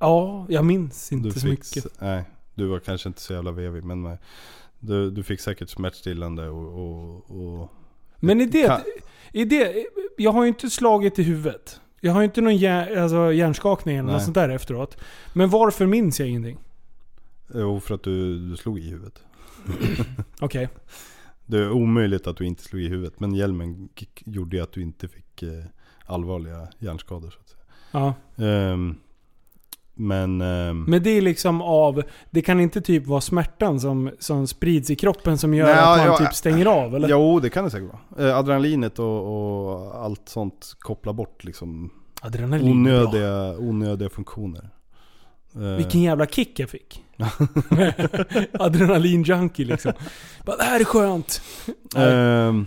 Ja, jag minns inte Du så fick, mycket. Nej, du var kanske inte så jävla vevig men du, du fick säkert smärtstillande och... och, och Men i det, Kan- i det... Jag har ju inte slagit i huvudet. Jag har ju inte någon hjär, alltså hjärnskakning eller något Nej. sånt där efteråt. Men varför minns jag ingenting? Jo, för att du, du slog i huvudet. Okej. Det är omöjligt att du inte slog i huvudet. Men hjälmen gjorde ju att du inte fick eh, allvarliga hjärnskador så att säga. Ja. Ehm, men... ehm, Men det är liksom av... Det kan inte typ vara smärtan som, som sprids i kroppen som gör Nej, att man ja, typ stänger av eller? Jo, det kan det säkert vara. Eh, adrenalinet och, och allt sånt kopplar bort liksom Adrenalin onödiga, onödiga funktioner. Eh, Vilken jävla kick jag fick. Adrenalin-junkie liksom. Bara, det här är skönt. Nej. ehm,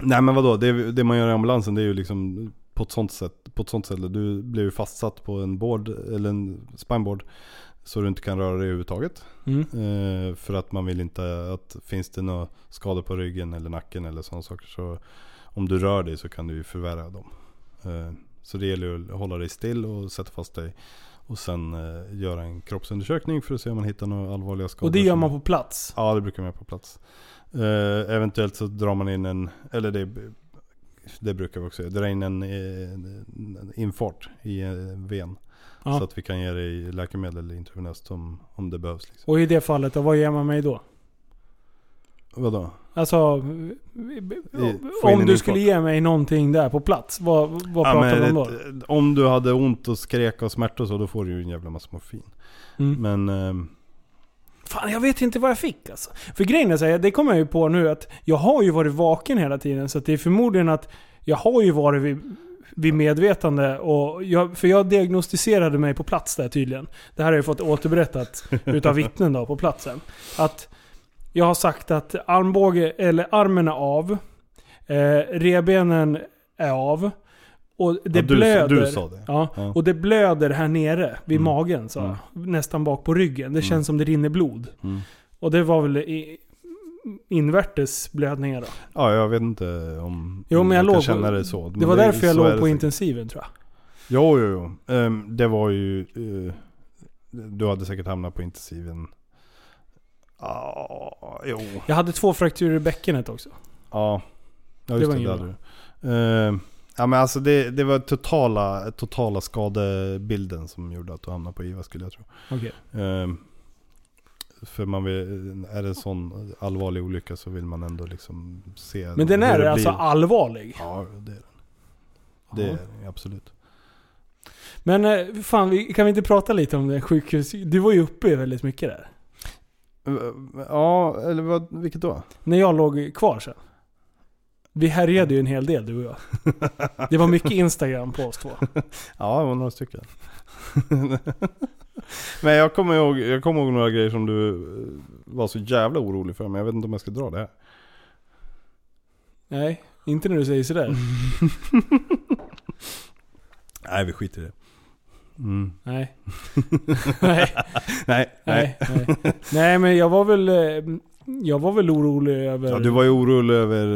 nej men vadå, det, det man gör i ambulansen det är ju liksom på ett sånt sätt, på ett sånt sätt. Du blir ju fastsatt på en board, eller en spineboard. Så du inte kan röra dig överhuvudtaget. Mm. Eh, för att man vill inte att finns det några skador på ryggen eller nacken eller sådana saker. Så om du rör dig så kan du ju förvärra dem. Eh, så det gäller ju att hålla dig still och sätta fast dig. Och sen eh, göra en kroppsundersökning för att se om man hittar några allvarliga skador. Och det gör man på plats. Ja, det brukar man göra på plats. Eh, eventuellt så drar man in en, eller det det brukar vi också göra. Dra in en, eh, en infart i eh, ven. Ja. Så att vi kan ge dig läkemedel intravenöst om, om det behövs. Liksom. Och i det fallet, vad ger man mig då? Vadå? Alltså, om du skulle ge mig någonting där på plats, vad, vad Ja, pratar vi om då? ett- om du hade ont och skrek och smärta och så, då får du ju en jävla massa morfin. Mm. Men... ehm, Fan, jag vet inte vad jag fick alltså. För grejen är så här, det kommer jag ju på nu att jag har ju varit vaken hela tiden. Så det är förmodligen att jag har ju varit vid, vid medvetande. Och jag, för jag diagnostiserade mig på plats där tydligen. Det här har jag fått återberättat utav vittnen då på platsen. Att jag har sagt att armbåge, eller armen är av. Eh, rebenen är av. Och det ja, du, blöder. du sa det. Ja, Ja. och det blöder här nere vid Mm. magen sa jag. Nästan bak på ryggen. Det känns Mm. som det rinner blod. Mm. Och det var väl i, invärtes blödningar då. Ja, jag vet inte om Jo, men jag kan låg- känna det så. Det Men var därför jag så låg det på intensiven tror jag. Jo, jo, jo. Ehm, det var ju... eh, du hade säkert hamnat på intensiven. Ja, jo. Jag hade två frakturer i bäckenet också. Ja. Ja, Det just var det. inget det du. Ehm, ja, men alltså det, det var totala, totala skadebilden som gjorde att du hamnade på IVA skulle jag tro. Okej. Ehm, för man vill, är det en sån allvarlig olycka så vill man ändå liksom se Men den är det alltså allvarlig. Ja, det är den. Det är den, absolut. Men eh, fan, kan vi inte prata lite om det sjukhus? Du var ju uppe väldigt mycket där. Ja, eller vad, vilket då? När jag låg kvar sen. Vi härjade ju en hel del du och jag. Det var mycket Instagram på oss två. Ja, det var några stycken. Men jag kommer, ihåg, jag kommer ihåg några grejer som du eh, var så jävla orolig för, men jag vet inte om jag ska dra det här. Nej, inte när du säger sådär. Nej, vi skiter i det. Mm. Nej. nej. Nej, nej. Nej, nej. men jag var väl... eh, Jag var väl orolig över... Ja, du var ju orolig över,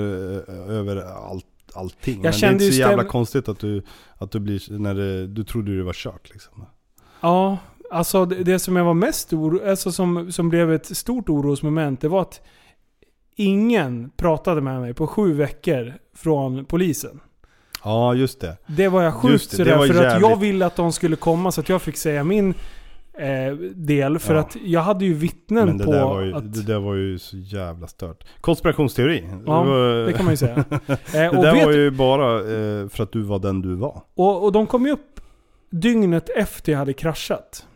eh, över allt, allting. men det är inte så jävla stäm- konstigt att du, att du blir, när det, du trodde det var kört liksom. Ja, alltså det, det som jag var mest oro, alltså som, som blev ett stort orosmoment, det var att ingen pratade med mig på sju veckor från polisen. Ja, just det. Det var jag sjukt det, det sådär, var för att jag ville att de skulle komma så att jag fick säga min eh, del. För Ja. att jag hade ju vittnen Men det på där, var ju, att... det där var ju så jävla stört. Konspirationsteori. Ja, var, det kan man ju säga. Eh, Det där vet, var ju bara eh, för att du var den du var. och, och de kom ju upp dygnet efter jag hade kraschat.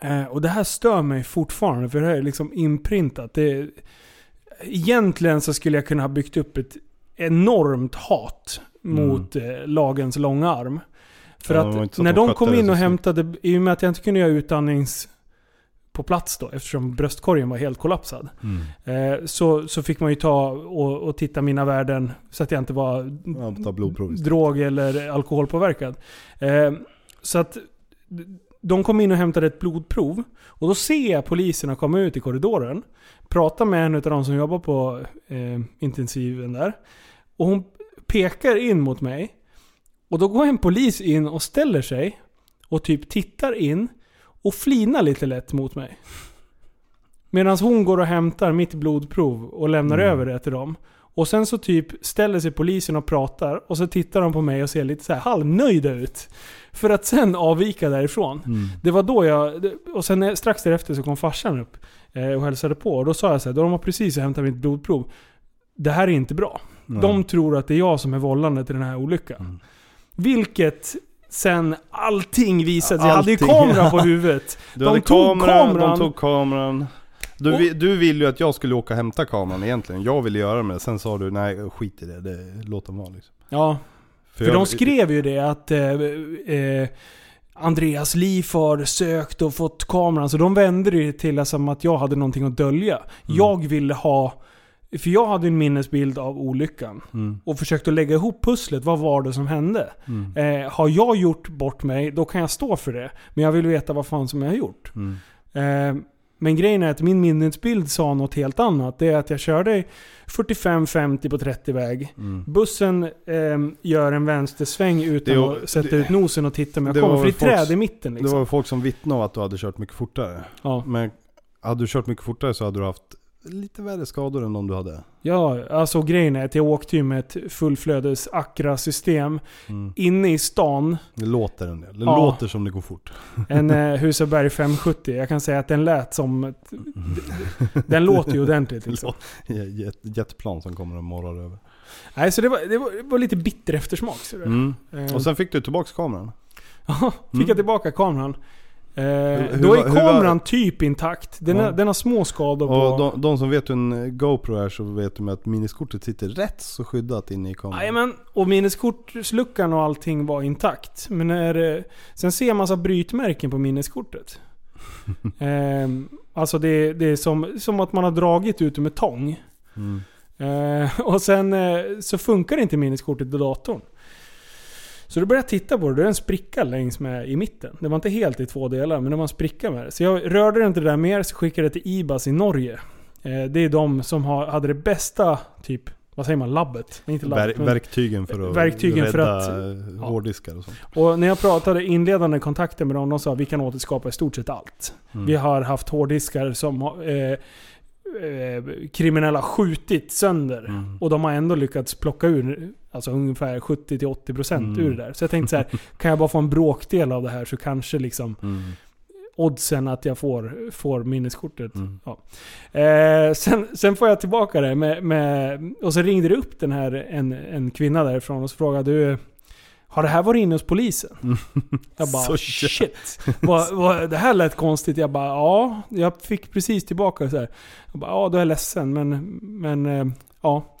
Eh, och det här stör mig fortfarande, för det här är liksom inprintat. Det, egentligen så skulle jag kunna ha byggt upp ett enormt hat. Mot eh, lagens långa arm. För Ja, att när de kom in och hämtade, i och med att jag inte kunde göra utandnings på plats då, eftersom bröstkorgen var helt kollapsad. Eh, så, så fick man ju ta och, och titta mina värden så att jag inte var Ja, drog eller alkoholpåverkad. Eh, så att de kom in och hämtade ett blodprov. Och då ser jag poliserna komma ut i korridoren. Prata med en av de som jobbar på eh, intensiven där. Och hon pekar in mot mig. Och då går en polis in och ställer sig. Och typ tittar in. Och flinar lite lätt mot mig. Medan hon går och hämtar mitt blodprov och lämnar Mm. över det till dem. Och sen så typ ställer sig polisen och pratar. Och så tittar de på mig och ser lite så här halvnöjda ut. För att sen avvika därifrån. Mm. Det var då jag... Och sen eh, strax därefter så kom farsan upp eh, och hälsade på. Och då sa jag så här, då de har precis hämtat mitt blodprov. Det här är inte bra. Nej. De tror att det är jag som är vållande till den här olyckan. Mm. Vilket sen allting visade sig. Jag hade ju Allting. kamera på huvudet. Du de hade tog kameran, kameran. de tog kameran. Du, Och- du ville ju att jag skulle åka och hämta kameran egentligen. Jag ville göra det sen sa du nej skit i det, det låt dem vara liksom. Ja, för jag- de skrev ju det att eh, eh, Andreas Liv har sökt och fått kameran. Så de vände det till att jag hade någonting att dölja. Mm. Jag ville ha... För jag hade en minnesbild av olyckan. Mm, Och försökte lägga ihop pusslet. Vad var det som hände? mm, Eh, har jag gjort bort mig, då kan jag stå för det. Men jag vill veta vad fan som jag har gjort. mm. Eh, men grejen är att min minnesbild sa något helt annat. Det är att jag körde 45-50 på 30-väg. Mm. Bussen eh, gör en vänstersväng utan Det var- att sätta det- ut nosen och titta om jag det kommer. För det väl träd i mitten Det liksom. var folk som vittnade om att du hade kört mycket fortare. Ja. Men hade du kört mycket fortare så hade du haft lite värre skador än de du hade. Ja, alltså grejen är att jag åkte ju med ett fullflödes Acra-system Mm. inne i stan. Det låter en del. Det Ja. låter som det går fort. En eh, Husaberg 570. Jag kan säga att den lät som... Ett, den låter ju ordentligt liksom. Jet, jetplan som kommer och morrar över. Nej, så det var, det var, det var lite bitter eftersmak. Mm. Eh, Och sen fick du tillbaks kameran. Ja, fick Mm. jag tillbaka kameran. Eh, hur då är hur kameran typ intakt. Den, Ja. har, den har små skador på... Och de, de som vet hur en GoPro är så vet de att minneskortet sitter rätt så skyddat inne i kameran. Jajamän, och minneskortsluckan och allting var intakt. Men när, eh, sen ser jag massa brytmärken på minneskortet. Ehm, alltså det, det är som, som att man har dragit ut med tång. Mm. Eh, och sen eh, så funkar inte minneskortet i datorn. Så då började jag titta på det, det är en spricka längs med i mitten. Det var inte helt i två delar, men det var en spricka med det. Så jag rörde inte det där mer, så skickade det till Ibas i Norge. Eh, det är de som hade det bästa, typ, vad säger man, labbet? Inte labbet, verktygen för att Verktygen för rädda att- ja. hårddiskar och sånt. Och när jag pratade inledande kontakter med dem, de sa att vi kan återskapa i stort sett allt. Mm. Vi har haft hårddiskar som eh, eh, kriminella skjutit sönder. Mm. Och de har ändå lyckats plocka ur alltså ungefär 70-80% Mm. ur det där. Så jag tänkte så här, kan jag bara få en bråkdel av det här så kanske liksom Mm. oddsen att jag får, får minneskortet. Mm. Eh, sen, sen får jag tillbaka det med, med, och så ringde det upp den här en, en kvinna därifrån och så frågade du har det här varit inne hos polisen? Jag bara Så shit. Vad, vad, det här lät konstigt. Jag bara ja, jag fick precis tillbaka så här. Jag bara ja, då är jag ledsen men, men eh, ja.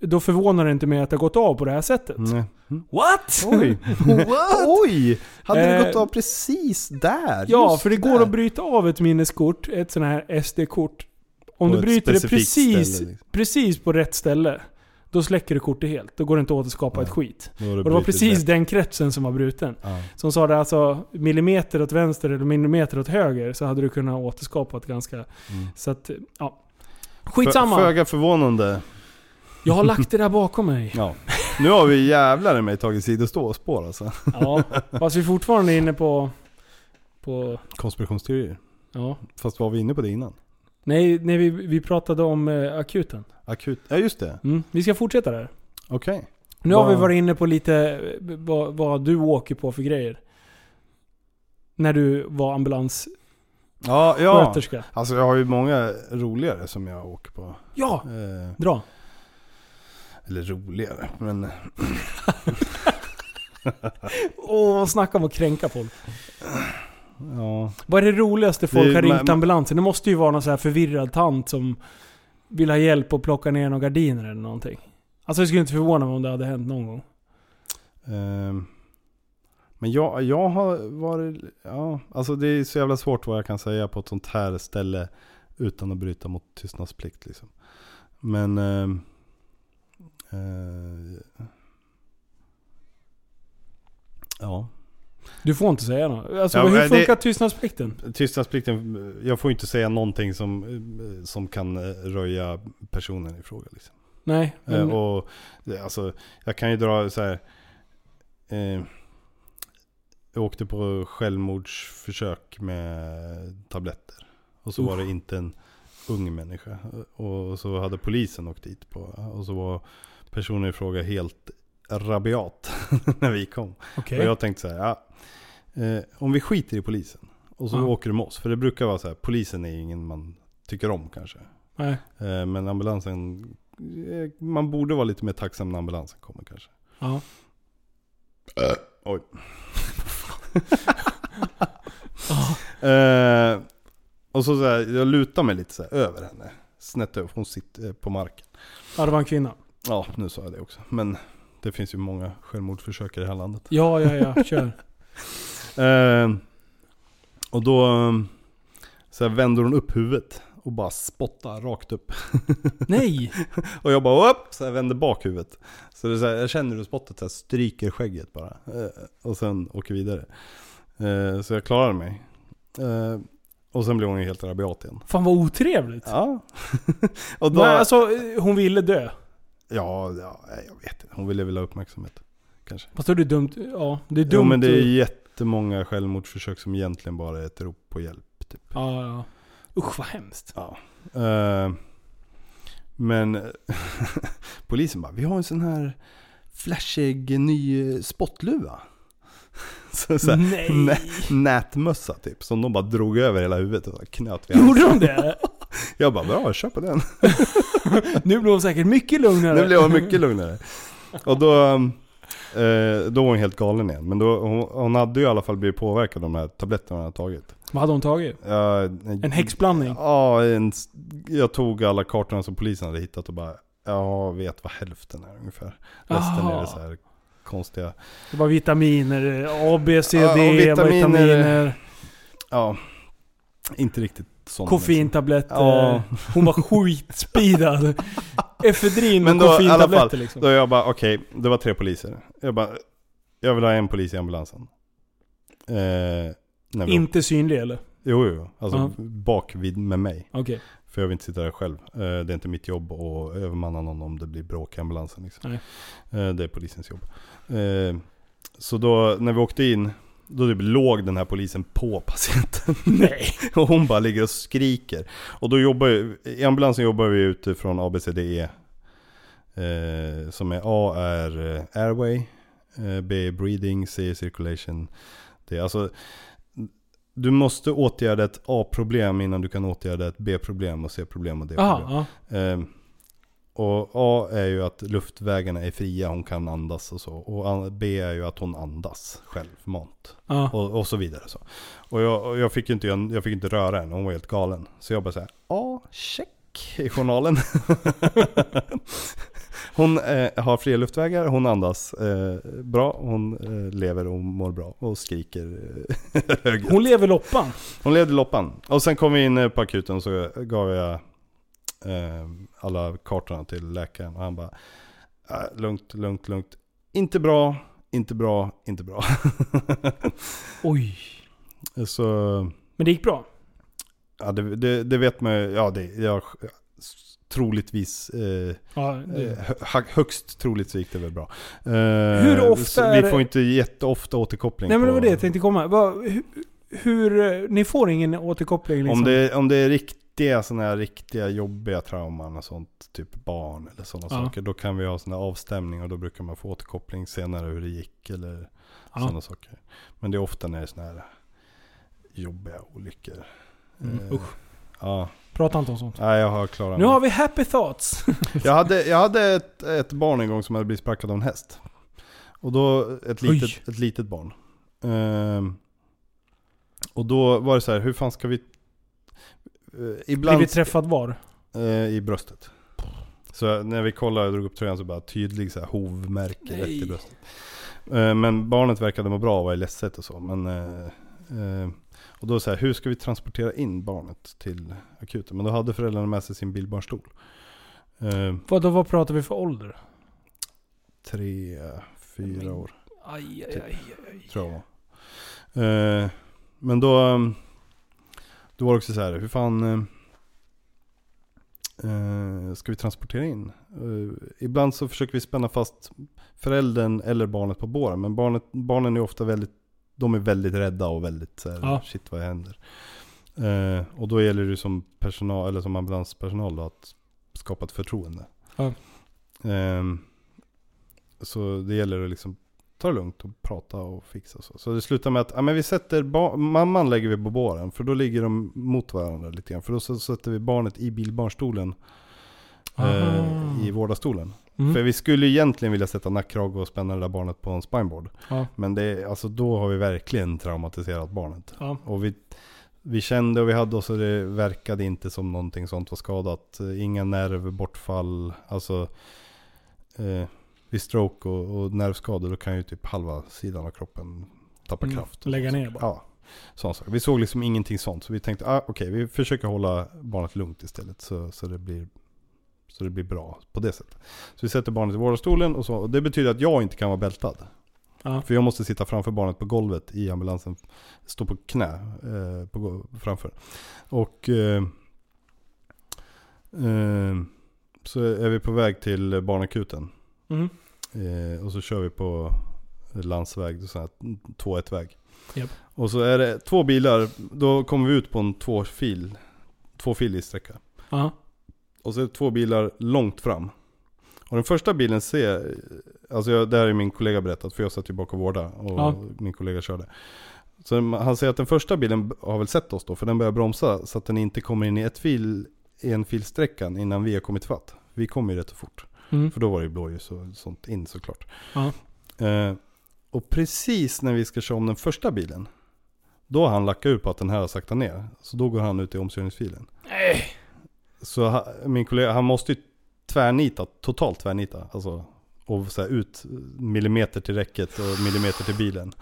Då förvånar det inte mig att det har gått av på det här sättet. Nej. What? Oj! Oj! Hade det Eh, gått av precis där? Ja, för det går där. att bryta av ett minneskort, ett sånt här SD-kort. Om På du bryter det precis, ställe, liksom. precis på rätt ställe, då släcker du kortet helt. Då går det inte att återskapa Ja. ett skit. Du Och det var precis rätt. den kretsen som var bruten. Ja. Som sa det alltså millimeter åt vänster eller millimeter åt höger så hade du kunnat återskapa ett ganska... Mm. Så att, ja. Skitsamma. För, föga förvånande. Jag har lagt det där bakom mig. Ja. Nu har vi jävlar i mig tagit sidospår alltså. Ja. Fast vi är fortfarande inne på... På... Konspirationsteorier. Ja. Fast var vi inne på det innan? Nej, nej vi, vi pratade om eh, akuten. Akut. Ja just det. Mm. Vi ska fortsätta där. Okej. Nu har vi varit inne på lite vad, vad du åker på för grejer. När du var ambulanssköterska. Ja, ja. Alltså jag har ju många roligare som jag åker på. Ja! Eh, Dra. eller roligare, men... Åh, snacka om att kränka folk. Ja. Vad är det roligaste folk Det har ringt men- ambulansen? Det måste ju vara någon så här förvirrad tant som vill ha hjälp att plocka ner några gardiner eller någonting. Alltså det skulle inte förvåna mig om det hade hänt någon gång. Um, men jag, jag har varit, ja, alltså det är så jävla svårt vad jag kan säga på ett sånt här ställe utan att bryta mot tystnadsplikt liksom. Men, Um, uh, ja. Du får inte säga något. Alltså Ja, hur men det- funkar tystnadsplikten? Tystnadsplikten, jag får inte säga någonting som, eh, som kan eh, röja personen i fråga liksom. Nej. Eh, Men, och alltså, jag kan ju dra så här. Eh, jag åkte på självmordsförsök med tabletter. Och så Uff. var det inte en ung människa. Och så hade polisen åkt dit på. Och så var personen i fråga helt rabiat när vi kom. Okej. Och jag tänkte så här, ja, eh, om vi skiter i polisen. Och så Ja. åker du med oss. För det brukar vara så här, polisen är ingen man tycker om kanske. Nej. Eh, Men ambulansen, eh, man borde vara lite mer tacksam när ambulansen kommer kanske. Ja. Oj. Eh, och så, så här, jag lutar mig lite så här, över henne. Snett över, hon sitter eh, på marken. ja, det var en kvinna. Ja, nu sa jag det också. Men det finns ju många självmordsförsök i det här landet. Ja, ja, ja. Kör. Eh, och då eh, så här, vänder hon upp huvudet och bara spottar rakt upp. Nej! Och jag bara upp, så jag vänder bak huvudet. Så det är så här, jag känner hur spottet så här, stryker skägget bara. Eh, och sen åker vidare. Eh, så jag klarade mig. Eh, och sen blev hon ju helt rabiat igen. Fan vad otrevligt. Ja. och då, Men alltså, hon ville dö. ja, ja, jag vet inte. Hon ville väl ha uppmärksamhet. Kanske. Fast då är det dumt. Ja, det är dumt. Jo men det är att- jättemånga självmordsförsök som egentligen bara är ett rop på hjälp. Typ. Ja, ja. Usch vad hemskt. Ja. Eh, Men polisen bara, vi har en sån här flashig ny spottluva. Så, så här, Nej. nä- nätmössa typ, som de bara drog över hela huvudet och knöt vid Gjorde de det? Jag bara, bra, kör på den. Nu blir de säkert mycket lugnare. Nu blev hon mycket lugnare. Och då, eh, då var hon helt galen igen. Men då, hon, hon hade ju i alla fall blivit påverkad av de här tabletterna hon hade tagit. Vad hade hon tagit? Ja, En häxblandning? Ja, en, jag tog alla kartorna som polisen hade hittat och bara, jag vet vad hälften är ungefär. Resten är Aha. det så här konstiga. Det var vitaminer, A, B, C, Ja, D, och vitaminer. vitaminer, Ja, inte riktigt sådana. koffeintabletter. Ja. Hon var skitspeedad. Efedrin och koffeintabletter liksom. Då jag bara, okej, det var tre poliser. Jag bara, jag vill ha en polis i ambulansen. Eh, Inte synlig eller? Jo, jo, alltså Ja. bak vid med mig. Okej. För jag vill inte sitta där själv. Eh, det är inte mitt jobb att övermanna någon om det blir bråk i ambulansen. Liksom. Nej. Eh, det är polisens jobb. Eh, så då, när vi åkte in, då typ låg den här polisen på patienten. Nej. och hon bara ligger och skriker. Och då jobbar ju, i ambulansen jobbar vi utifrån ABCDE. Eh, som är A är eh, airway, eh, B är breathing, C är circulation. Det är alltså, du måste åtgärda ett A-problem innan du kan åtgärda ett B-problem och C-problem och D-problem. Eh, och A är ju att luftvägarna är fria, hon kan andas och så. Och B är ju att hon andas självmant. ja. Och, och så vidare. Så. Och, jag, och jag, fick inte, jag, fick inte röra henne, hon var helt galen. Så jag bara såhär, A, check i journalen. hon eh, har fria luftvägar, hon andas eh, bra, hon eh, lever och mår bra och skriker eh, högt. Hon lever loppan. Hon levde loppan. Och sen kom vi in på akuten så gav jag alla kartorna till läkaren. Och han bara, äh, lugnt, lugnt, lugnt. Inte bra, inte bra, inte bra. Oj. så, Men det gick bra? ja det, det, det vet man ju, ja det, jag, troligtvis, eh, Ja, det. eh, hö- högst troligt så gick det väl bra. Eh, Hur ofta Vi det- får inte jätteofta återkoppling Nej men det var det jag tänkte komma. Hur, hur, eh, ni får ingen återkoppling liksom? Om det, om det är riktiga sådana här riktiga jobbiga trauman och sånt, typ barn eller sådana Ja. saker. Då kan vi ha sådana avstämning och då brukar man få återkoppling senare hur det gick eller Ja. sådana saker. Men det är ofta när det är sådana här jobbiga olyckor. Mm, Eh, usch. Ja, Prata inte om sånt. nej jag har klarat Nu mig. har vi happy thoughts. Jag hade, jag hade ett, ett barn en gång som hade blivit sparkad av en häst. Och då, ett Oj. litet, ett litet barn. Ehm, och då var det så här, hur fan ska vi... Uh, ibland... Blivit träffad var? Eh, I bröstet. Så när vi kollade och drog upp tröjan så bara tydlig så här hovmärke rätt i bröstet. Eh, men barnet verkade må bra och var ledset och så. Men, eh, eh, och då så här, hur ska vi transportera in barnet till akuten? Men då hade föräldrarna med sig sin bilbarnstol. Eh, Vad, då, vad pratar vi för ålder? tre, fyra år Aj, aj, Typ. aj, aj. tror jag. Eh, men då, um, då var det också så här, hur fan eh, eh, ska vi transportera in? Eh, ibland så försöker vi spänna fast föräldern eller barnet på båren. Men barnet, barnen är ofta väldigt, de är väldigt rädda och väldigt så här, Ja. shit vad händer? Eh, och då gäller det som personal, eller som ambulanspersonal då, att skapa ett förtroende. Ja. Ehm, så det gäller att liksom ta det lugnt och prata och fixa så. Så det slutar med att ja, men vi sätter mamman lägger vi på båren. För då ligger de mot varandra lite grann. För då sätter vi barnet i bilbarnstolen. Eh. I vårdarstolen. Mm. För vi skulle egentligen vilja sätta nackkrage och spänna det där barnet på en spineboard. Ja. Men det, alltså då har vi verkligen traumatiserat barnet. Ja. Och vi, vi kände och vi hade och så det verkade inte som någonting sånt var skadat. Inga nervbortfall. Alltså eh, vid stroke och, och nervskador då kan ju typ halva sidan av kroppen tappa Mm, kraft. lägga ner bara. Ja, sån sak. Vi såg liksom ingenting sånt. Så vi tänkte, ah, okej vi försöker hålla barnet lugnt istället. Så, så, det blir, så det blir bra på det sättet. Så vi sätter barnet i vårdarstolen och så. Och det betyder att jag inte kan vara bältad. Ja. För jag måste sitta framför barnet på golvet i ambulansen. Stå på knä eh, på, framför. Och eh, eh, så är vi på väg till barnakuten. Mm. Eh, och så kör vi på landsväg, så här 2-1-väg. Japp. Och så är det två bilar, då kommer vi ut på en tvåfil, tvåfilig sträcka. Ja. Och så är det två bilar långt fram. Och den första bilen ser, alltså jag, det här är min kollega berättat för jag satt ju bakom och vårdade och Ja. min kollega körde. Så han säger att den första bilen har väl sett oss då, för den börjar bromsa så att den inte kommer in i ett fil, en filsträckan innan vi har kommit fatt. Vi kommer ju rätt så fort. Mm. För då var det ju blåljus och sånt in såklart. Eh, och precis när vi ska köra om den första bilen, då har han lackat ur på att den här har saktat ner. Så då går han ut i omkörningsfilen. Nej. Så ha, min kollega, han måste ju tvärnita, totalt tvärnita. Alltså, och så här ut millimeter till räcket och millimeter till bilen.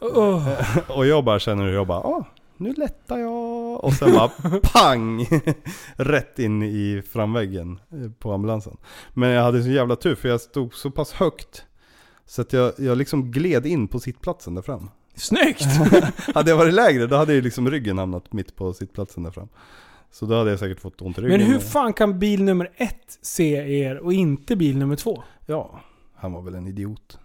Oh. Och jag bara känner hur jag bara, ah, nu lättar jag. Och sen bara pang! Rätt in i framväggen eh, på ambulansen. Men jag hade så jävla tur för jag stod så pass högt. Så att jag, jag liksom gled in på sittplatsen där fram. Snyggt! Hade jag varit lägre då hade ju liksom ryggen hamnat mitt på sittplatsen där fram. Så då hade jag säkert fått ont i ryggen. Men hur fan kan bil nummer ett se er och inte bil nummer två? Ja, han var väl en idiot.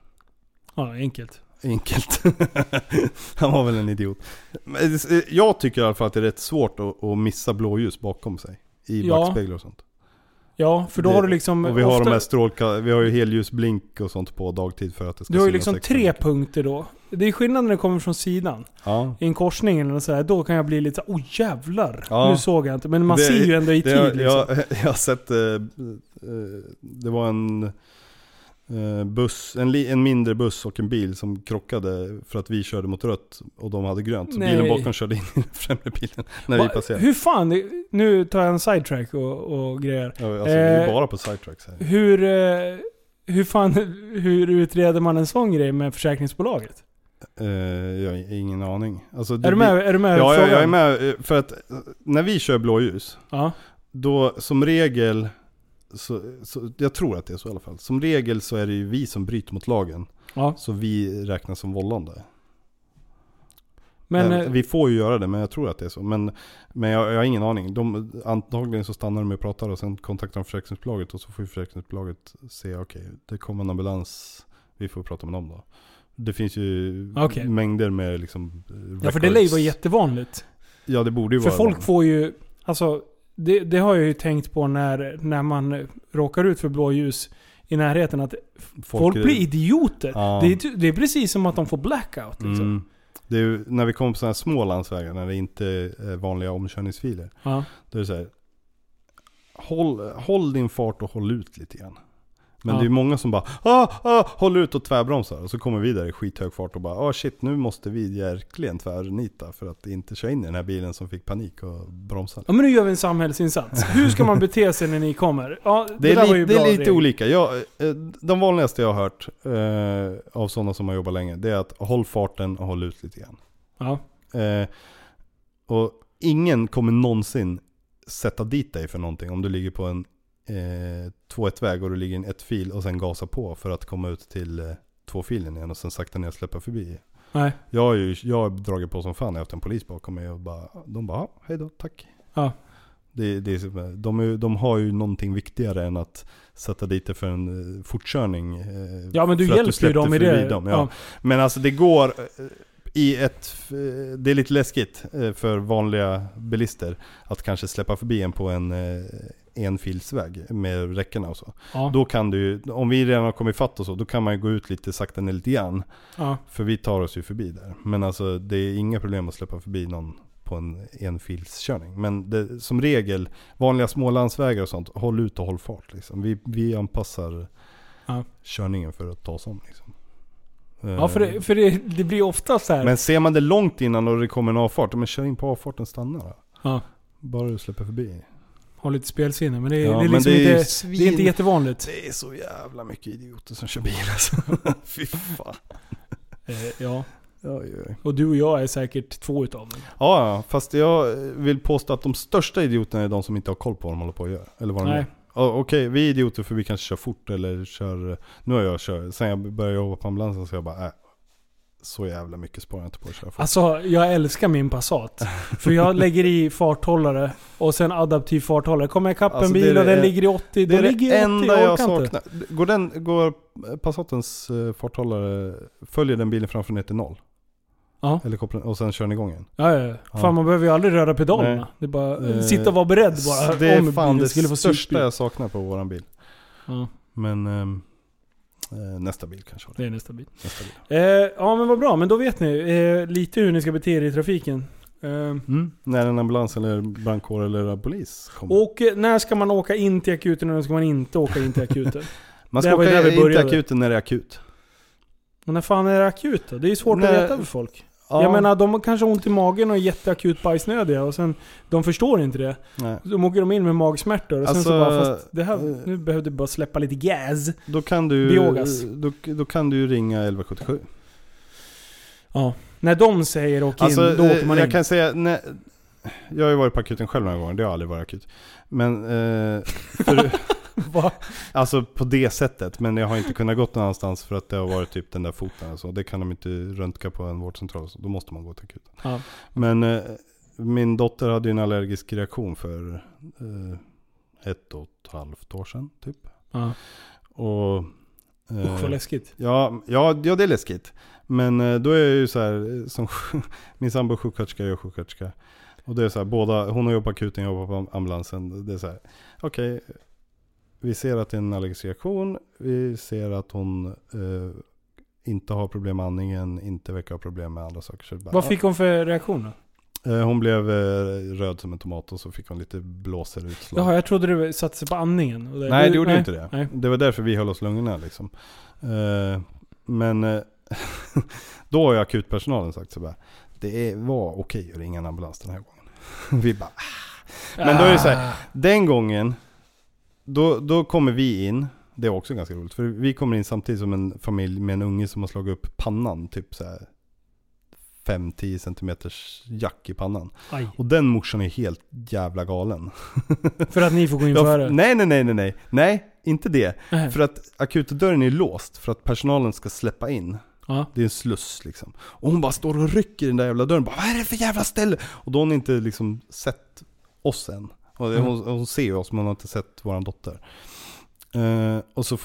Ja, enkelt. Enkelt. han var väl en idiot. Det- Jag tycker i alla fall att det är rätt svårt att, att missa blåljus bakom sig. I Ja. backspeglar och sånt. Ja, för då Det- har du liksom... Och vi har ofta, de här strålka... Vi har ju helljusblink och sånt på dagtid för att det ska Du har ju liksom tre punkter då. Det är skillnad när det kommer från sidan. Ja. I en korsning eller så här, då kan jag bli lite såhär, oh jävlar! Ja. Nu såg jag inte. Men man Det- ser ju ändå i Det, tid jag, liksom. jag, jag har sett... Eh, eh, det var en eh, buss, en, li, en mindre buss och en bil som krockade för att vi körde mot rött och de hade grönt. Så bilen bakom körde in i den främre bilen när vi Va, passerade. hur fan, nu tar jag en sidetrack och, och grejer. Ja, alltså, vi är Eh, bara på sidetracks här. Hur, eh, hur fan, hur utreder man en sån grej med försäkringsbolaget? Eh, jag har ingen aning. Alltså, Är du med, är du med Ja, jag, jag är med. eh, För att eh, när vi kör blåljus, Ja. då som regel, så, så, jag tror att det är så i alla fall. Som regel så är det ju vi som bryter mot lagen. ja. Så vi räknas som vållande. Men, Eh, eh, vi får ju göra det, men jag tror att det är så. Men, men jag, jag har ingen aning. De, antagligen så stannar de och pratar och sen kontaktar de försäkringsbolaget och så får ju försäkringsbolaget se, okej, det kommer en ambulans, vi får prata med dem då. Det finns ju Okej. mängder med liksom eh, ja för det lär ju records. vara jättevanligt. Ja det borde ju För vara folk vanligt. får ju, alltså det, det har jag ju tänkt på när, när man råkar ut för blåljus i närheten att folk, är- blir idioter. Ja. Det, är, det är precis som att de får blackout liksom. Mm. Det är ju, när vi kommer på sådana här små landsvägar, när det inte är vanliga omkörningsfiler. Ja. Då är det så här, håll, håll din fart och håll ut lite grann. Men Ja. det är många som bara ah, ah, håll ut och tvärbromsar. Och så kommer vi där i skithög fart och bara ah shit nu måste vi verkligen tvärnita för att inte köra in i den här bilen som fick panik och bromsa. ja men nu gör vi en samhällsinsats. Hur ska man bete sig när ni kommer? Ja, det, Det är, li, det är lite regel. olika. Jag, eh, de vanligaste jag har hört eh, av sådana som har jobbat länge, det är att håll farten och håll ut lite grann. Ja. Eh, och ingen kommer någonsin sätta dit dig för någonting om du ligger på en eh, 2-1-väg och du ligger i en ett fil och sen gasar på för att komma ut till eh, tvåfilen igen och sen sakta ner och släppa förbi. Nej. Jag har ju jag har dragit på som fan, jag har haft en polis bakom mig och bara, de bara, "Ja, hej då, tack. Ja. Det, det är, som- de, är, de har ju någonting viktigare än att sätta dit dig för en eh, fortkörning. Eh, Ja men du hjälper ju dem i det. dem, ja. ja. Men alltså det går eh, i ett, eh, det är lite läskigt eh, för vanliga bilister att kanske släppa förbi en på en eh, enfilsväg med räckena och så. Ja. Då kan du om vi redan har kommit fatt och så, då kan man ju gå ut lite sakta ner lite grann. ja. För vi tar oss ju förbi där. Men alltså det är inga problem att släppa förbi någon på en enfilskörning. Men det, som regel, vanliga små landsvägar och sånt, håll ut och håll fart liksom. Vi, vi anpassar Ja. körningen för att ta oss om liksom. Ja, för, Eh, det, för det, det blir ofta så här. Men ser man det långt innan och det kommer en avfart, men kör in på avfarten stanna då. Ja. Bara du släpper förbi. Har lite spelsinne. Men det, är- Ja, det är men liksom det är ju inte, svin- det är inte jättevanligt. Det är så jävla mycket idioter som kör bil alltså. Fy fan. Eh, ja. Oj, oj. Och du och jag är säkert två utav dem. Ja, fast jag vill påstå att de största idioterna är de som inte har koll på vad de håller på att göra. Eller vad de Nej. gör. Okej, vi är idioter för vi kanske kör fort eller kör... Nu har jag kört, sen jag började jobba på ambulansen så jag bara, äh, så jävla mycket sparar jag inte på att köra fort. Alltså, jag älskar min Passat. För jag lägger i farthållare och sen adaptiv farthållare. Kommer jag ikapp Alltså, en det är bil och den ligger i 80, det då är ligger det jag i 80. enda jag inte. saknar. Går, den, går Passatens eh, farthållare, följer den bilen framför ner till noll? Ja. Eller koppla, och sen kör den igång igen. Ja, ja, ja. Fan man behöver ju aldrig röra pedalerna. Nej. Det är bara Eh, sitta och vara beredd bara. Det är om fan det största jag saknar på våran bil. Ja, Men ehm, eh, nästa bil kanske. det är nästa bil. Nästa bil. Eh, ja men vad bra, men då vet ni eh, lite hur ni ska bete er i trafiken. Eh, Mm. När en ambulans eller brandkår eller polis kommer. och eh, när ska man åka in till akuten och när ska man inte åka in till akuten? Man ska åka in till akuten när det är akut. Och när fan är det akut då? Det är ju svårt Nej. att veta för folk. Ja, Jag menar, de har kanske ont i magen och är jätteakut bajsnödiga och sen, de förstår inte det. nej. Så åker de in med magsmärtor och sen Alltså, så bara, fast det här, eh, nu behövde bara släppa lite gas. Då kan du, Biogas. då, då kan du ringa 1177. Ja. När de säger åk in, Alltså, då åker eh, man jag in. kan säga, nej, jag har ju varit på akuten själv några gånger, det har aldrig varit akut. Men, eh, för, Va? alltså på det sättet. Men jag har inte kunnat gått någonstans för att det har varit typ den där foten och så. Det kan de inte röntga på en vårdcentral, så då måste man gå till akuten. Ja. Men eh, min dotter hade ju en allergisk reaktion för eh, ett och ett halvt år sedan typ. Ja. Och... eh, Usch vad läskigt. Ja, ja, ja, det är läskigt. Men eh, då är jag ju så här, eh, som min sambo är sjuksköterska, jag är sjuksköterska. Och det är så här, båda, hon har jobbat på akuten, jag jobbar på ambulansen. Det är så här, okej, vi ser att det är en allergisk reaktion, vi ser att hon eh, inte har problem med andningen, inte verkar ha problem med andra saker. Så bara, Vad fick hon för reaktion då? Eh, Hon blev eh, röd som en tomat och så fick hon lite blåserutslag. Jaha, jag trodde det satte sig på andningen. Nej, det gjorde ju inte det. Nej. Det var därför vi höll oss lugna liksom. Eh, men då har ju akutpersonalen sagt så bara, det var okej att ringa en ambulans den här gången. vi bara, ah. Men då är det så här, den gången, då, då kommer vi in, det är också ganska roligt, för vi kommer in samtidigt som en familj med en unge som har slagit upp pannan, typ så här 5-10 centimeters jack i pannan. Aj. Och den morsan är helt jävla galen. För att ni får gå in före? nej, nej, nej, nej, nej. Nej, inte det. Nej. För att akutdörren är låst för att personalen ska släppa in. Ja. Det är en sluss liksom. Och hon bara står och rycker i den där jävla dörren. Bara, Vad är det för jävla ställe? Och då har hon inte liksom sett oss än. Och det- Mm. hon, hon ser oss men hon har inte sett våran dotter. Eh, och så,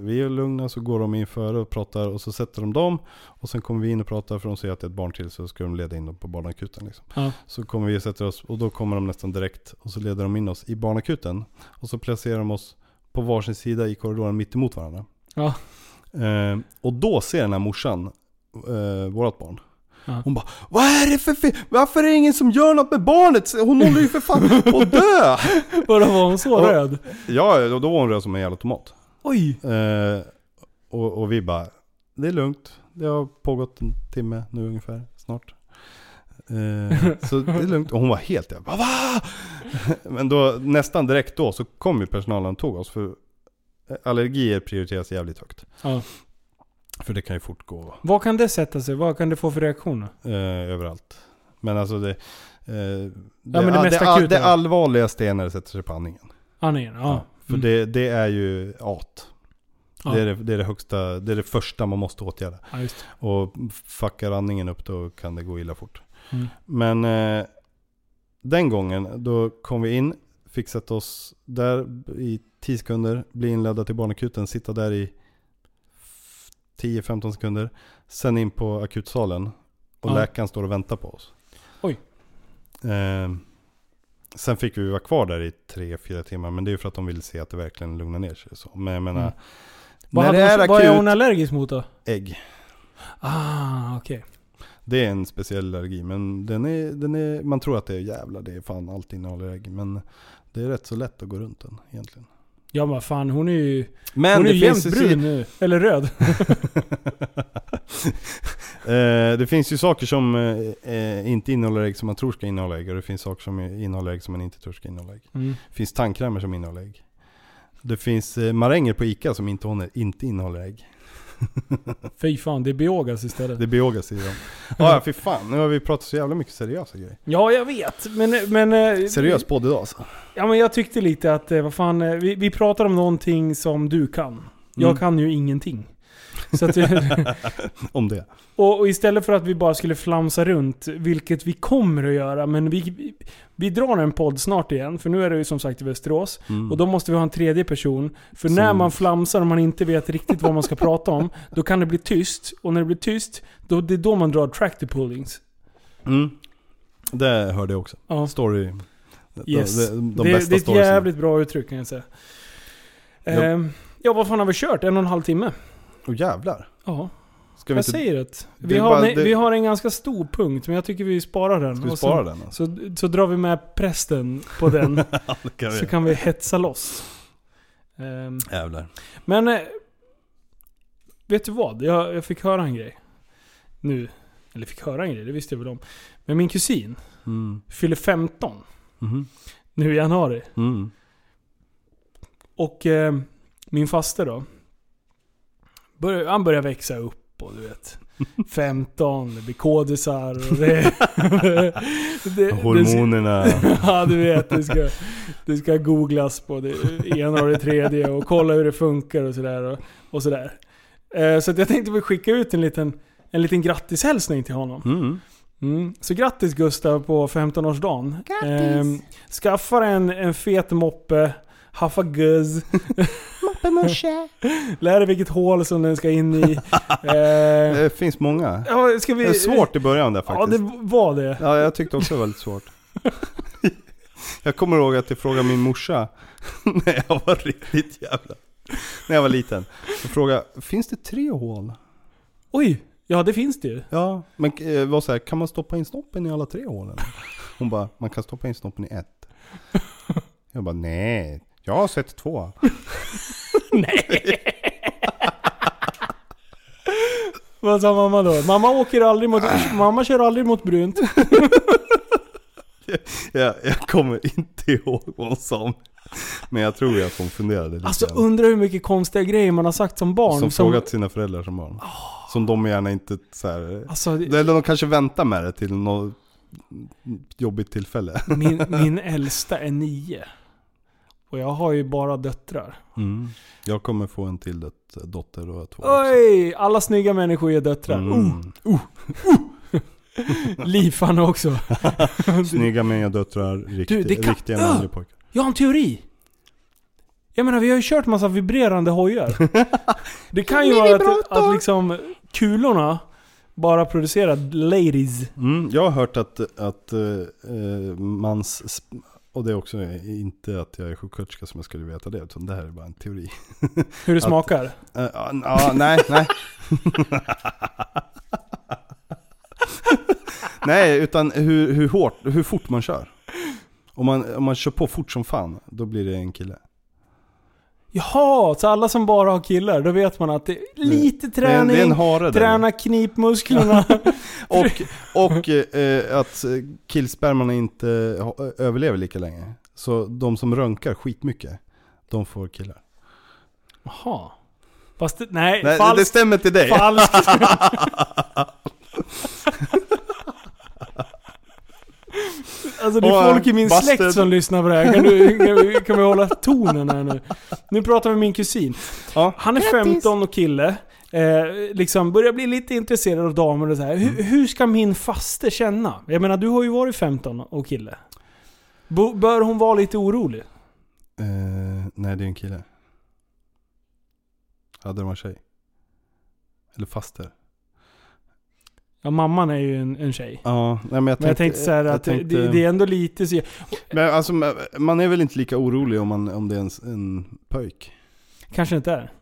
vi är lugna, så går de in före och pratar och så sätter de dem. Och sen kommer vi in och pratar för de ser att det är ett barn till så ska de leda in dem på barnakuten. Liksom. Ja. Så kommer vi och sätter oss och då kommer de nästan direkt och så leder de in oss i barnakuten. Och så placerar de oss på varsin sida i korridoren mitt emot varandra. Ja. Eh, och då ser den här morsan eh, vårat barn. Ja. Hon bara Vad är det för fel? Varför är det ingen som gör något med barnet? Hon håller ju för fan på att dö! Vadå, var hon så Ja. röd? Ja, och då var hon röd som en jävla tomat. Oj! Eh, och, och vi bara Det är lugnt. Det har pågått en timme nu ungefär, snart. Eh, så det är lugnt. Och hon var helt jävla Va? Men då nästan direkt då så kom ju personalen och tog oss för allergier prioriteras jävligt högt. Ja. För det kan ju fortgå Vad kan det sätta sig? Vad kan det få för reaktioner? eh, överallt. Men alltså det... Eh, det, men det mest det, akuta det allvarligaste är när det sätter sig på andningen. Andningen? Ja. För Mm. det, det är ju at. Ja. Det, är det, det är det högsta, det är det första man måste åtgärda. ja. Och fuckar andningen upp då kan det gå illa fort. Mm. Men eh, den gången, då kom vi in, sätta oss där i 10 sekunder, bli inledda till barnakuten, sitta där i 10-15 sekunder. Sen in på akutsalen och Ja. läkaren står och väntar på oss. Oj. Eh, sen fick vi vara kvar där i 3-4 timmar, men det är ju för att de vill se att det verkligen lugnar ner sig. Så. Men jag menar, Mm. Vad, när det är hon, vad är akut, hon allergisk mot då? ägg. Ah, okej. Det är en speciell allergi, men den är, den är, man tror att det är jävla, det är fan allt innehåller ägg. Men det är rätt så lätt att gå runt den egentligen. Ja men fan, hon är ju, Men hon är ju ju brun nu. Eller röd. eh, Det finns ju saker som eh, eh, inte innehåller ägg som man tror ska innehålla ägg. Och det finns saker som innehåller ägg som man inte tror ska innehålla ägg. Mm. Det finns tandkrämer som innehåller ägg. Det finns eh, maränger på ICA som inte, inte innehåller ägg. Fy fan, det är biogas istället. Det är biogas i dem. Ah, ja, fy fan. Nu har vi pratat så jävla mycket seriösa grejer. Ja, jag vet. Men... men eh, Seriös podd idag alltså. Ja men jag tyckte lite att, eh, vad fan, eh, vi, vi pratar om någonting som du kan. Jag Mm. kan ju ingenting. Så att, Om det. och, och istället för att vi bara skulle flamsa runt, vilket vi kommer att göra, men vi, vi, vi drar en podd snart igen, för nu är det ju som sagt i Västerås. Mm. Och då måste vi ha en tredje person. För Som- när man flamsar och man inte vet riktigt vad man ska prata om, då kan det bli tyst. Och när det blir tyst, då, det är då man drar tractor pullings. Mm. Det hörde jag också. Ja. Story. Yes. De, de, de det, bästa det är ett jävligt bra uttryck kan jag säga. Ja. Ehm, ja, vad fan har vi kört? En och en halv timme? Åh jävlar. Ja, Ska vi jag inte... säger det. det Vi är har, bara- det- vi har en ganska stor punkt, men jag tycker vi sparar den. Ska vi spara så, den? Alltså? Så, så drar vi med prästen på den, Det kan så kan vi hetsa loss. Ehm, Jävlar. men, eh, vet du vad? Jag, jag fick höra en grej. Nu. Eller fick höra en grej, det visste jag väl om. Men min kusin Mm. fyller 15 Mhm. nu i januari. Mm. Och eh, min faster då. Bör, han börjar växa upp och du vet. 15, det blir kodisar och det... det Hormonerna. Det, ja du vet, det ska, det ska googlas på det ena och det tredje och kolla hur det funkar och sådär. Och, och sådär. Eh, så att jag tänkte väl skicka ut en liten, en liten grattishälsning till honom. Mm. Mm. Så grattis Gustav på 15-årsdagen. Grattis! skaffa en, en fet moppe, haffa guzz. Lär dig vilket hål som den ska in i. eh, Det finns många. ja, ska vi, Det är svårt i början där Ja, faktiskt. det var det. Ja, jag tyckte också det var lite svårt. jag kommer ihåg att jag frågade min morsa när jag var riktigt jävla... När jag var liten. Jag frågade, finns det tre hål? Oj! Ja, det finns det ju. Ja, men eh, var så här, kan man stoppa in snoppen i alla tre hålen? Hon bara, man kan stoppa in snoppen i ett. Jag bara, nej. Jag har sett två. Vad sa mamma då? Mamma åker aldrig mot... mamma kör aldrig mot brunt. Jag, jag kommer inte ihåg vad hon sa. Men jag tror att hon funderade lite Alltså undrar hur mycket konstiga grejer man har sagt som barn. Som frågat sina föräldrar som barn. Som de gärna inte så här, Alltså, det- Eller de kanske väntar med det till något jobbigt tillfälle. min, min äldsta är nio. Och jag har ju bara döttrar. Mm. Jag kommer få en till dot- dotter och två också. Oj! Alla snygga människor är döttrar. Mm. Oh, Liv han också. Snygga med döttrar, rikt, Du, kan- riktiga manliga pojkar. Jag har en teori. Jag menar vi har ju kört massa vibrerande hojar. Det kan ju vara att, att liksom kulorna bara producerar ladies. Mm, jag har hört att, att eh, mans... Och det är också inte att jag är sjuksköterska som jag skulle veta det, utan det här är bara en teori. Hur det Att- smakar. Eh, Ja, ja, nej, nej. nej, utan hur, hur hårt, hur fort man kör. Om man, om man kör på fort som fan, då blir det en kille. Jaha, så alla som bara har killar, då vet man att det är lite Det träning, det är en hare där. träna knipmusklerna. Och, och eh, att killspermarna inte ha- överlever lika länge. Så de som rönkar skitmycket, de får killar. Jaha. Fast det, nej, Nej, det falskt. stämmer till dig. Falskt. Alltså det är folk i min busted. släkt som lyssnar på det här. Kan, du, kan, vi, kan vi hålla tonen här nu? Nu pratar vi med min kusin. Ja. Han är 15 och kille. Eh, liksom börjar bli lite intresserad av damer och så här. Hur, hur ska min faste känna? Jag menar, du har ju varit 15 och kille. Bo, bör hon vara lite orolig? Eh, nej, det är en kille. Hade det varit tjej? Eller faster? Ja, mamman är ju en, en tjej. Ja, nej, men jag tänkte, Men jag tänkte så här jag att tänkte- det, det är ändå lite så... Men alltså, man är väl inte lika orolig om, man, om det är en, en pöjk? Kanske inte är.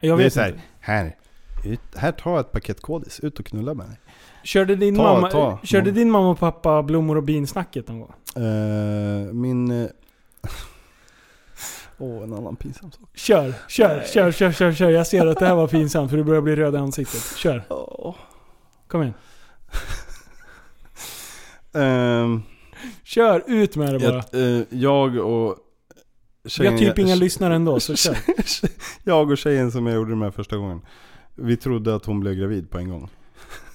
Jag det är vet så här, inte. här, ut, här ta ett paket kodis, ut och knulla med dig. Körde din, Ta, mamma, ta. körde Mm. din mamma och pappa blommor och bin-snacket någon gång? Eh, min... eh, Åh, en annan pinsam sak. Kör, kör, kör, kör, kör, kör. Jag ser att det här var pinsamt för du börjar bli röd i ansiktet. Kör, Åh. Kom igen. Ehm, Kör, ut med det bara. jag, eh, jag och Vi tjejen... har typ inga lyssnare ändå, så kör. jag och tjejen som jag gjorde det med första gången. Vi trodde att hon blev gravid på en gång.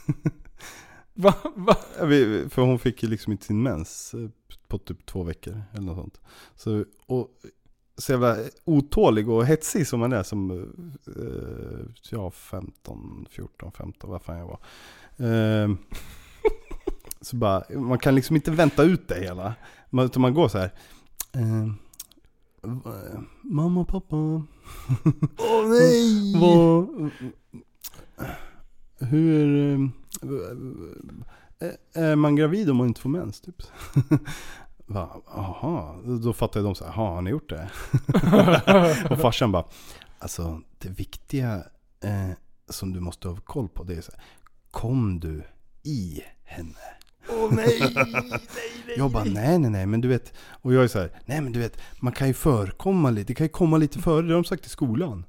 Va, va? Vi, för hon fick ju liksom inte sin mens eh, på typ två veckor eller något sånt. Så, och så jävla otålig och hetsig som man är som, eh, ja 15, 14, 15, vad fan jag var. Eh, så bara, man kan liksom inte vänta ut det hela. Man, utan man går så här. Eh, v- mamma, pappa. Åh nej! Vad, hur, eh, är man gravid om man inte får mens typ? Va, då fattar de så här, har ni gjort det? och farsan bara, alltså det viktiga eh, som du måste ha koll på det är så här, kom du i henne? Åh nej! Jag bara, nej nej nej, men du vet, och jag är så här, nej men du vet, man kan ju förkomma lite, det kan ju komma lite före, det har de sagt i skolan.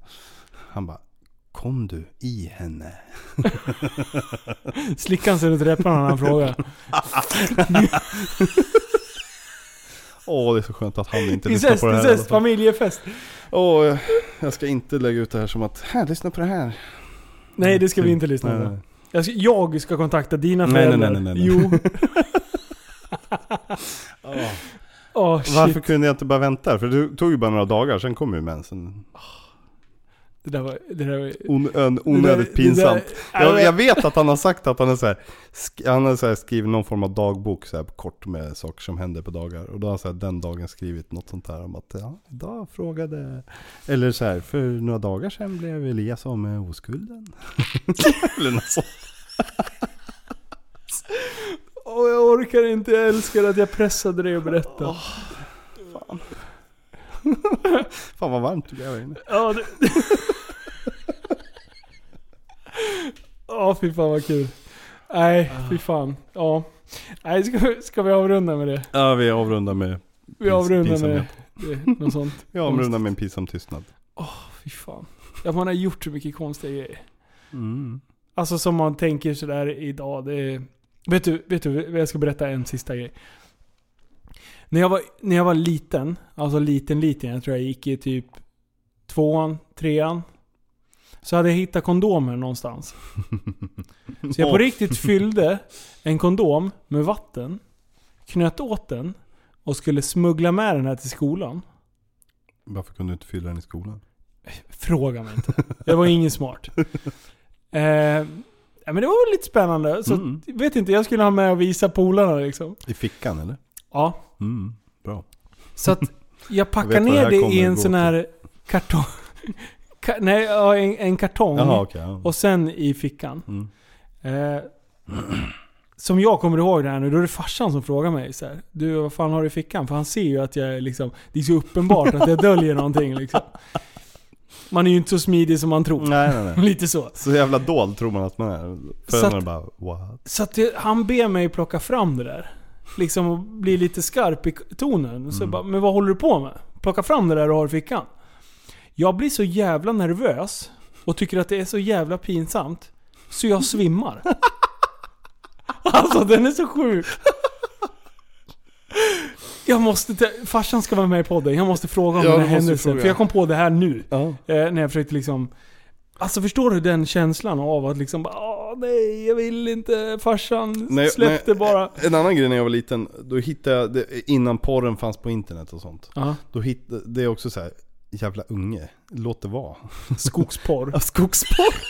Han bara, kom du i henne? Slickade han sig runt läpparna när han frågade. Åh, det är så skönt att han inte lyssnar på det här. incest, familjefest. Åh, jag ska inte lägga ut det här som att, här, lyssna på det här. Nej det ska vi inte lyssna Nej, på. Nej. Jag ska, jag ska kontakta dina Nej, nej, föräldrar. nej, nej, nej. Jo. Åh. Åh shit. Varför kunde jag inte bara vänta? För det tog ju bara några dagar, sen kom ju mensen. Det där var... Det där var On, ön, det onödigt där- pinsamt. det där- Jag, jag vet att han har sagt att han är så här, han har så skrivit någon form av dagbok så här, kort med saker som händer på dagar. Och då har han så här, den dagen skrivit något sånt här om att ja, idag frågade... Eller så här, för några dagar sedan blev Elias av med oskulden. Eller något sånt. Åh jag orkar inte, jag älskar att jag pressade dig att berätta. Fan vad varmt det blev här inne. Ja, det... Ja, fy fan vad kul. Nej, fy fan. Ja. Nej, ska, vi- ska vi avrunda med det? Ja, vi avrundar med, Vi avrundar med det, något sånt. vi avrundar med en pinsam tystnad. Fy fan. Ja, man har gjort så mycket konstiga grejer. Mm. Alltså som man tänker sådär idag, det är... Vet du, vet du, jag ska berätta en sista grej. När jag var, när jag var liten, alltså liten liten, jag tror jag gick i typ tvåan, trean. Så hade jag hittat kondomer någonstans. Så jag på riktigt fyllde en kondom med vatten, knöt åt den och skulle smuggla med den här till skolan. Varför kunde du inte fylla den i skolan? Fråga mig inte. Jag var ingen smart. Eh, men det var väl lite spännande. Så Mm. vet inte, jag skulle ha med och visa polarna liksom. I fickan eller? Ja. Mm. Bra. Så att jag packar Jag ner det i en sån här kartong. Ka- nej, en, en kartong. Jaha okej. ja. Och sen i fickan. Mm. Eh, som jag kommer ihåg det här nu, då är det farsan som frågar mig så här, Du, vad fan har du i fickan? För han ser ju att jag är liksom, det är så uppenbart att jag döljer någonting liksom. Man är ju inte så smidig som man tror. Nej nej nej. Lite så. Så jävla dold tror man att man är. Så Föräldrarna att- bara what? Så att det, han ber mig plocka fram det där. Liksom och bli lite skarp i tonen. Så jag bara, men vad håller du på med? Plocka fram det där du har i fickan. Jag blir så jävla nervös och tycker att det är så jävla pinsamt. Så jag svimmar. Alltså den är så sjuk. Jag måste, farsan ska vara med i podden. Jag måste fråga om Ja, den här händelsen. fråga. För jag kom på det här nu. Ja. Eh, när jag försökte liksom... Alltså förstår du den känslan av att liksom Åh, nej jag vill inte, farsan Nej, släppte nej. bara. En annan grej när jag var liten, då hittade jag, det, innan porren fanns på internet och sånt. Ja, Då hittade, det är också så här, jävla unge, låt det vara. skogsporr. Ja, skogsporr.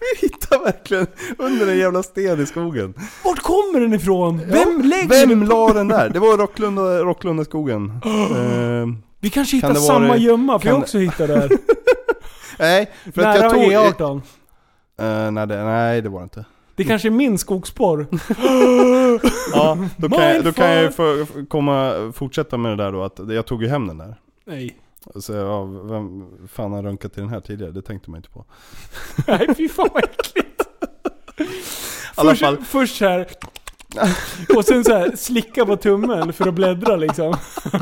Vi hittar verkligen under en jävla sten i skogen. Vart kommer den ifrån? Ja, Vem lägger Vem la den där? Det var Rocklunda, Rocklundaskogen. eh, Vi kanske hittar Kan samma vara- gömma, för kan jag också hittade där. nej, för att Nära jag tog... E18. Eh, nej, det, nej, det var det inte. Det kanske är min skogsporr. Ja, då kan, jag, då kan jag ju komma, fortsätta med det där då att jag tog ju hem den där. Nej. Så, ja, vem fan har runkat till den här tidigare? Det tänkte man inte på. Nej fy fan vad äckligt. Först, fall. först här. Och sen så här slicka på tummen för att bläddra liksom.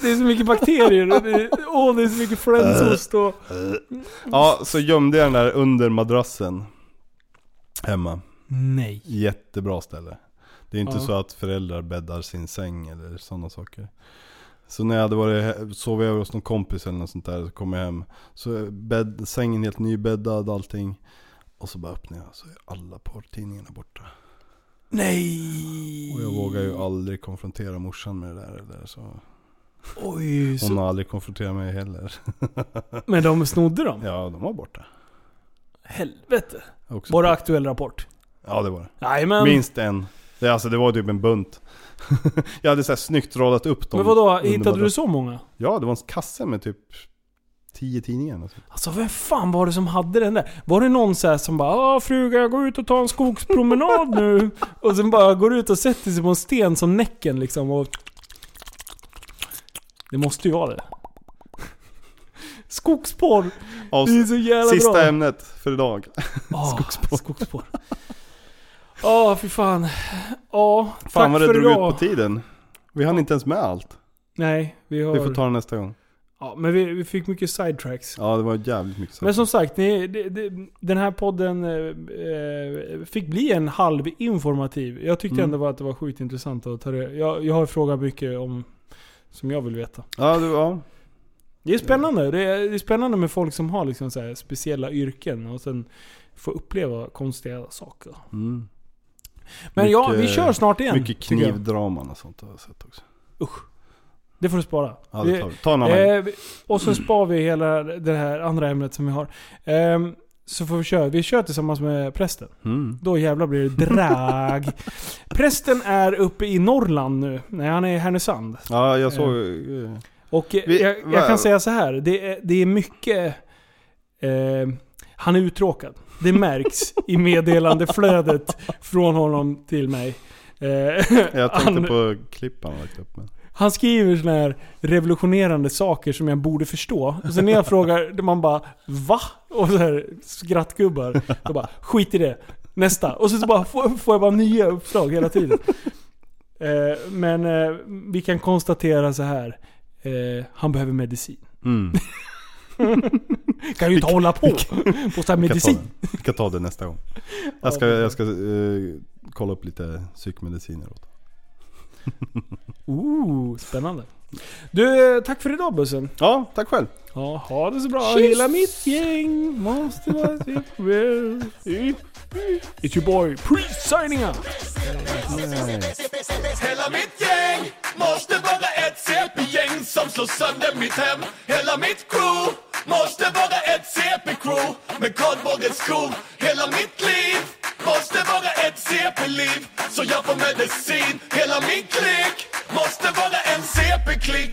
Det är så, mycket bakterier och det, åh, det är så mycket flänsost och... Ja, så gömde jag den där under madrassen. Hemma. Nej. Jättebra ställe. Det är inte Ja. så att föräldrar bäddar sin säng eller sådana saker. Så när jag hade varit, sovit över hos någon kompis eller något sånt där, så kom jag hem. Så bädd, sängen helt nybäddad, allting. Och så bara öppnar jag, så är alla porrtidningarna borta. Nej. Och jag vågar ju aldrig konfrontera morsan med det där. Eller så. Oj, så... Hon har aldrig konfronterat mig heller. Men de snodde dem? Ja, de var borta. Helvete. Också. Var det aktuell rapport? Ja, det var det. Men... Minst en. Det, alltså, det var typ en bunt. Jag hade så här snyggt radat upp dem. Men vadå, hittade du så många? Ja, det var en kasse med typ 10 tidningar. Alltså vem fan var det som hade den där? Var det någon så här som bara ah, fruga jag går ut och tar en skogspromenad nu' Och sen bara går ut och sätter sig på en sten som Näcken liksom och... Det måste ju vara det. Skogsporr! Det är så jävla sista bra. ämnet för idag. Ah, skogsporr. skogsporr. Ja, fy fan. Ja, Fan tack vad det för drog idag. ut på tiden. Vi hann inte ens med allt. Nej, vi har... Vi får ta det nästa gång. Ja, men vi, vi fick mycket sidetracks. Ja, det var jävligt mycket Men saker. som sagt, ni, det, det, den här podden eh, eh, fick bli en halv informativ. Jag tyckte Mm. ändå att det var sjukt intressant att ta det. Jag, jag har frågat mycket om som jag vill veta. Ja, du, ja. Det är spännande. Det är, det är spännande med folk som har liksom så speciella yrken och sen få uppleva konstiga saker. Mm. Men ja, vi Mycket- kör snart igen. Mycket knivdraman och sånt har jag sett också. Det får du spara. Ja, det tar vi. Ta en annan. Eh, och så spar vi hela det här andra ämnet som vi har. Ehm, så får vi köra. Vi kör tillsammans med prästen. Mm. Då jävlar blir det drag. prästen är uppe i Norrland nu. Nej, han är i Härnösand. Ja, jag såg... eh, Och eh, Vi- jag, jag kan säga så här. Det är, det är mycket... Eh, han är uttråkad. Det märks i meddelandeflödet från honom till mig. Eh, Jag tänkte han, på klipp han lagt upp. Men. han skriver såna här revolutionerande saker som jag borde förstå. Och sen när jag frågar, man bara Va? Och så här skrattgubbar. Då bara skit i det. Nästa. Och så, så bara får, får jag bara nya uppslag hela tiden. Eh, men eh, vi kan konstatera så här. Han behöver medicin. Mm. Kan ju inte hålla på på så här kan medicin. den. Vi kan ta det nästa gång. Jag ska, jag ska eh, kolla upp lite psykmediciner åt Ooh, spännande. Du, tack för idag bussen. Ja, tack själv. Ja, ha det så bra. Kyss. Hela mitt gäng måste vara sitt. It's your boy Priest signing out. Hela mitt gäng måste vara ett CP-gäng som slår sönder mitt hem. Hela mitt crew måste vara ett CP-crew med kardborrens skor. Hela mitt liv måste vara ett CP-liv så jag får medicin. Hela min klick måste vara en CP-klick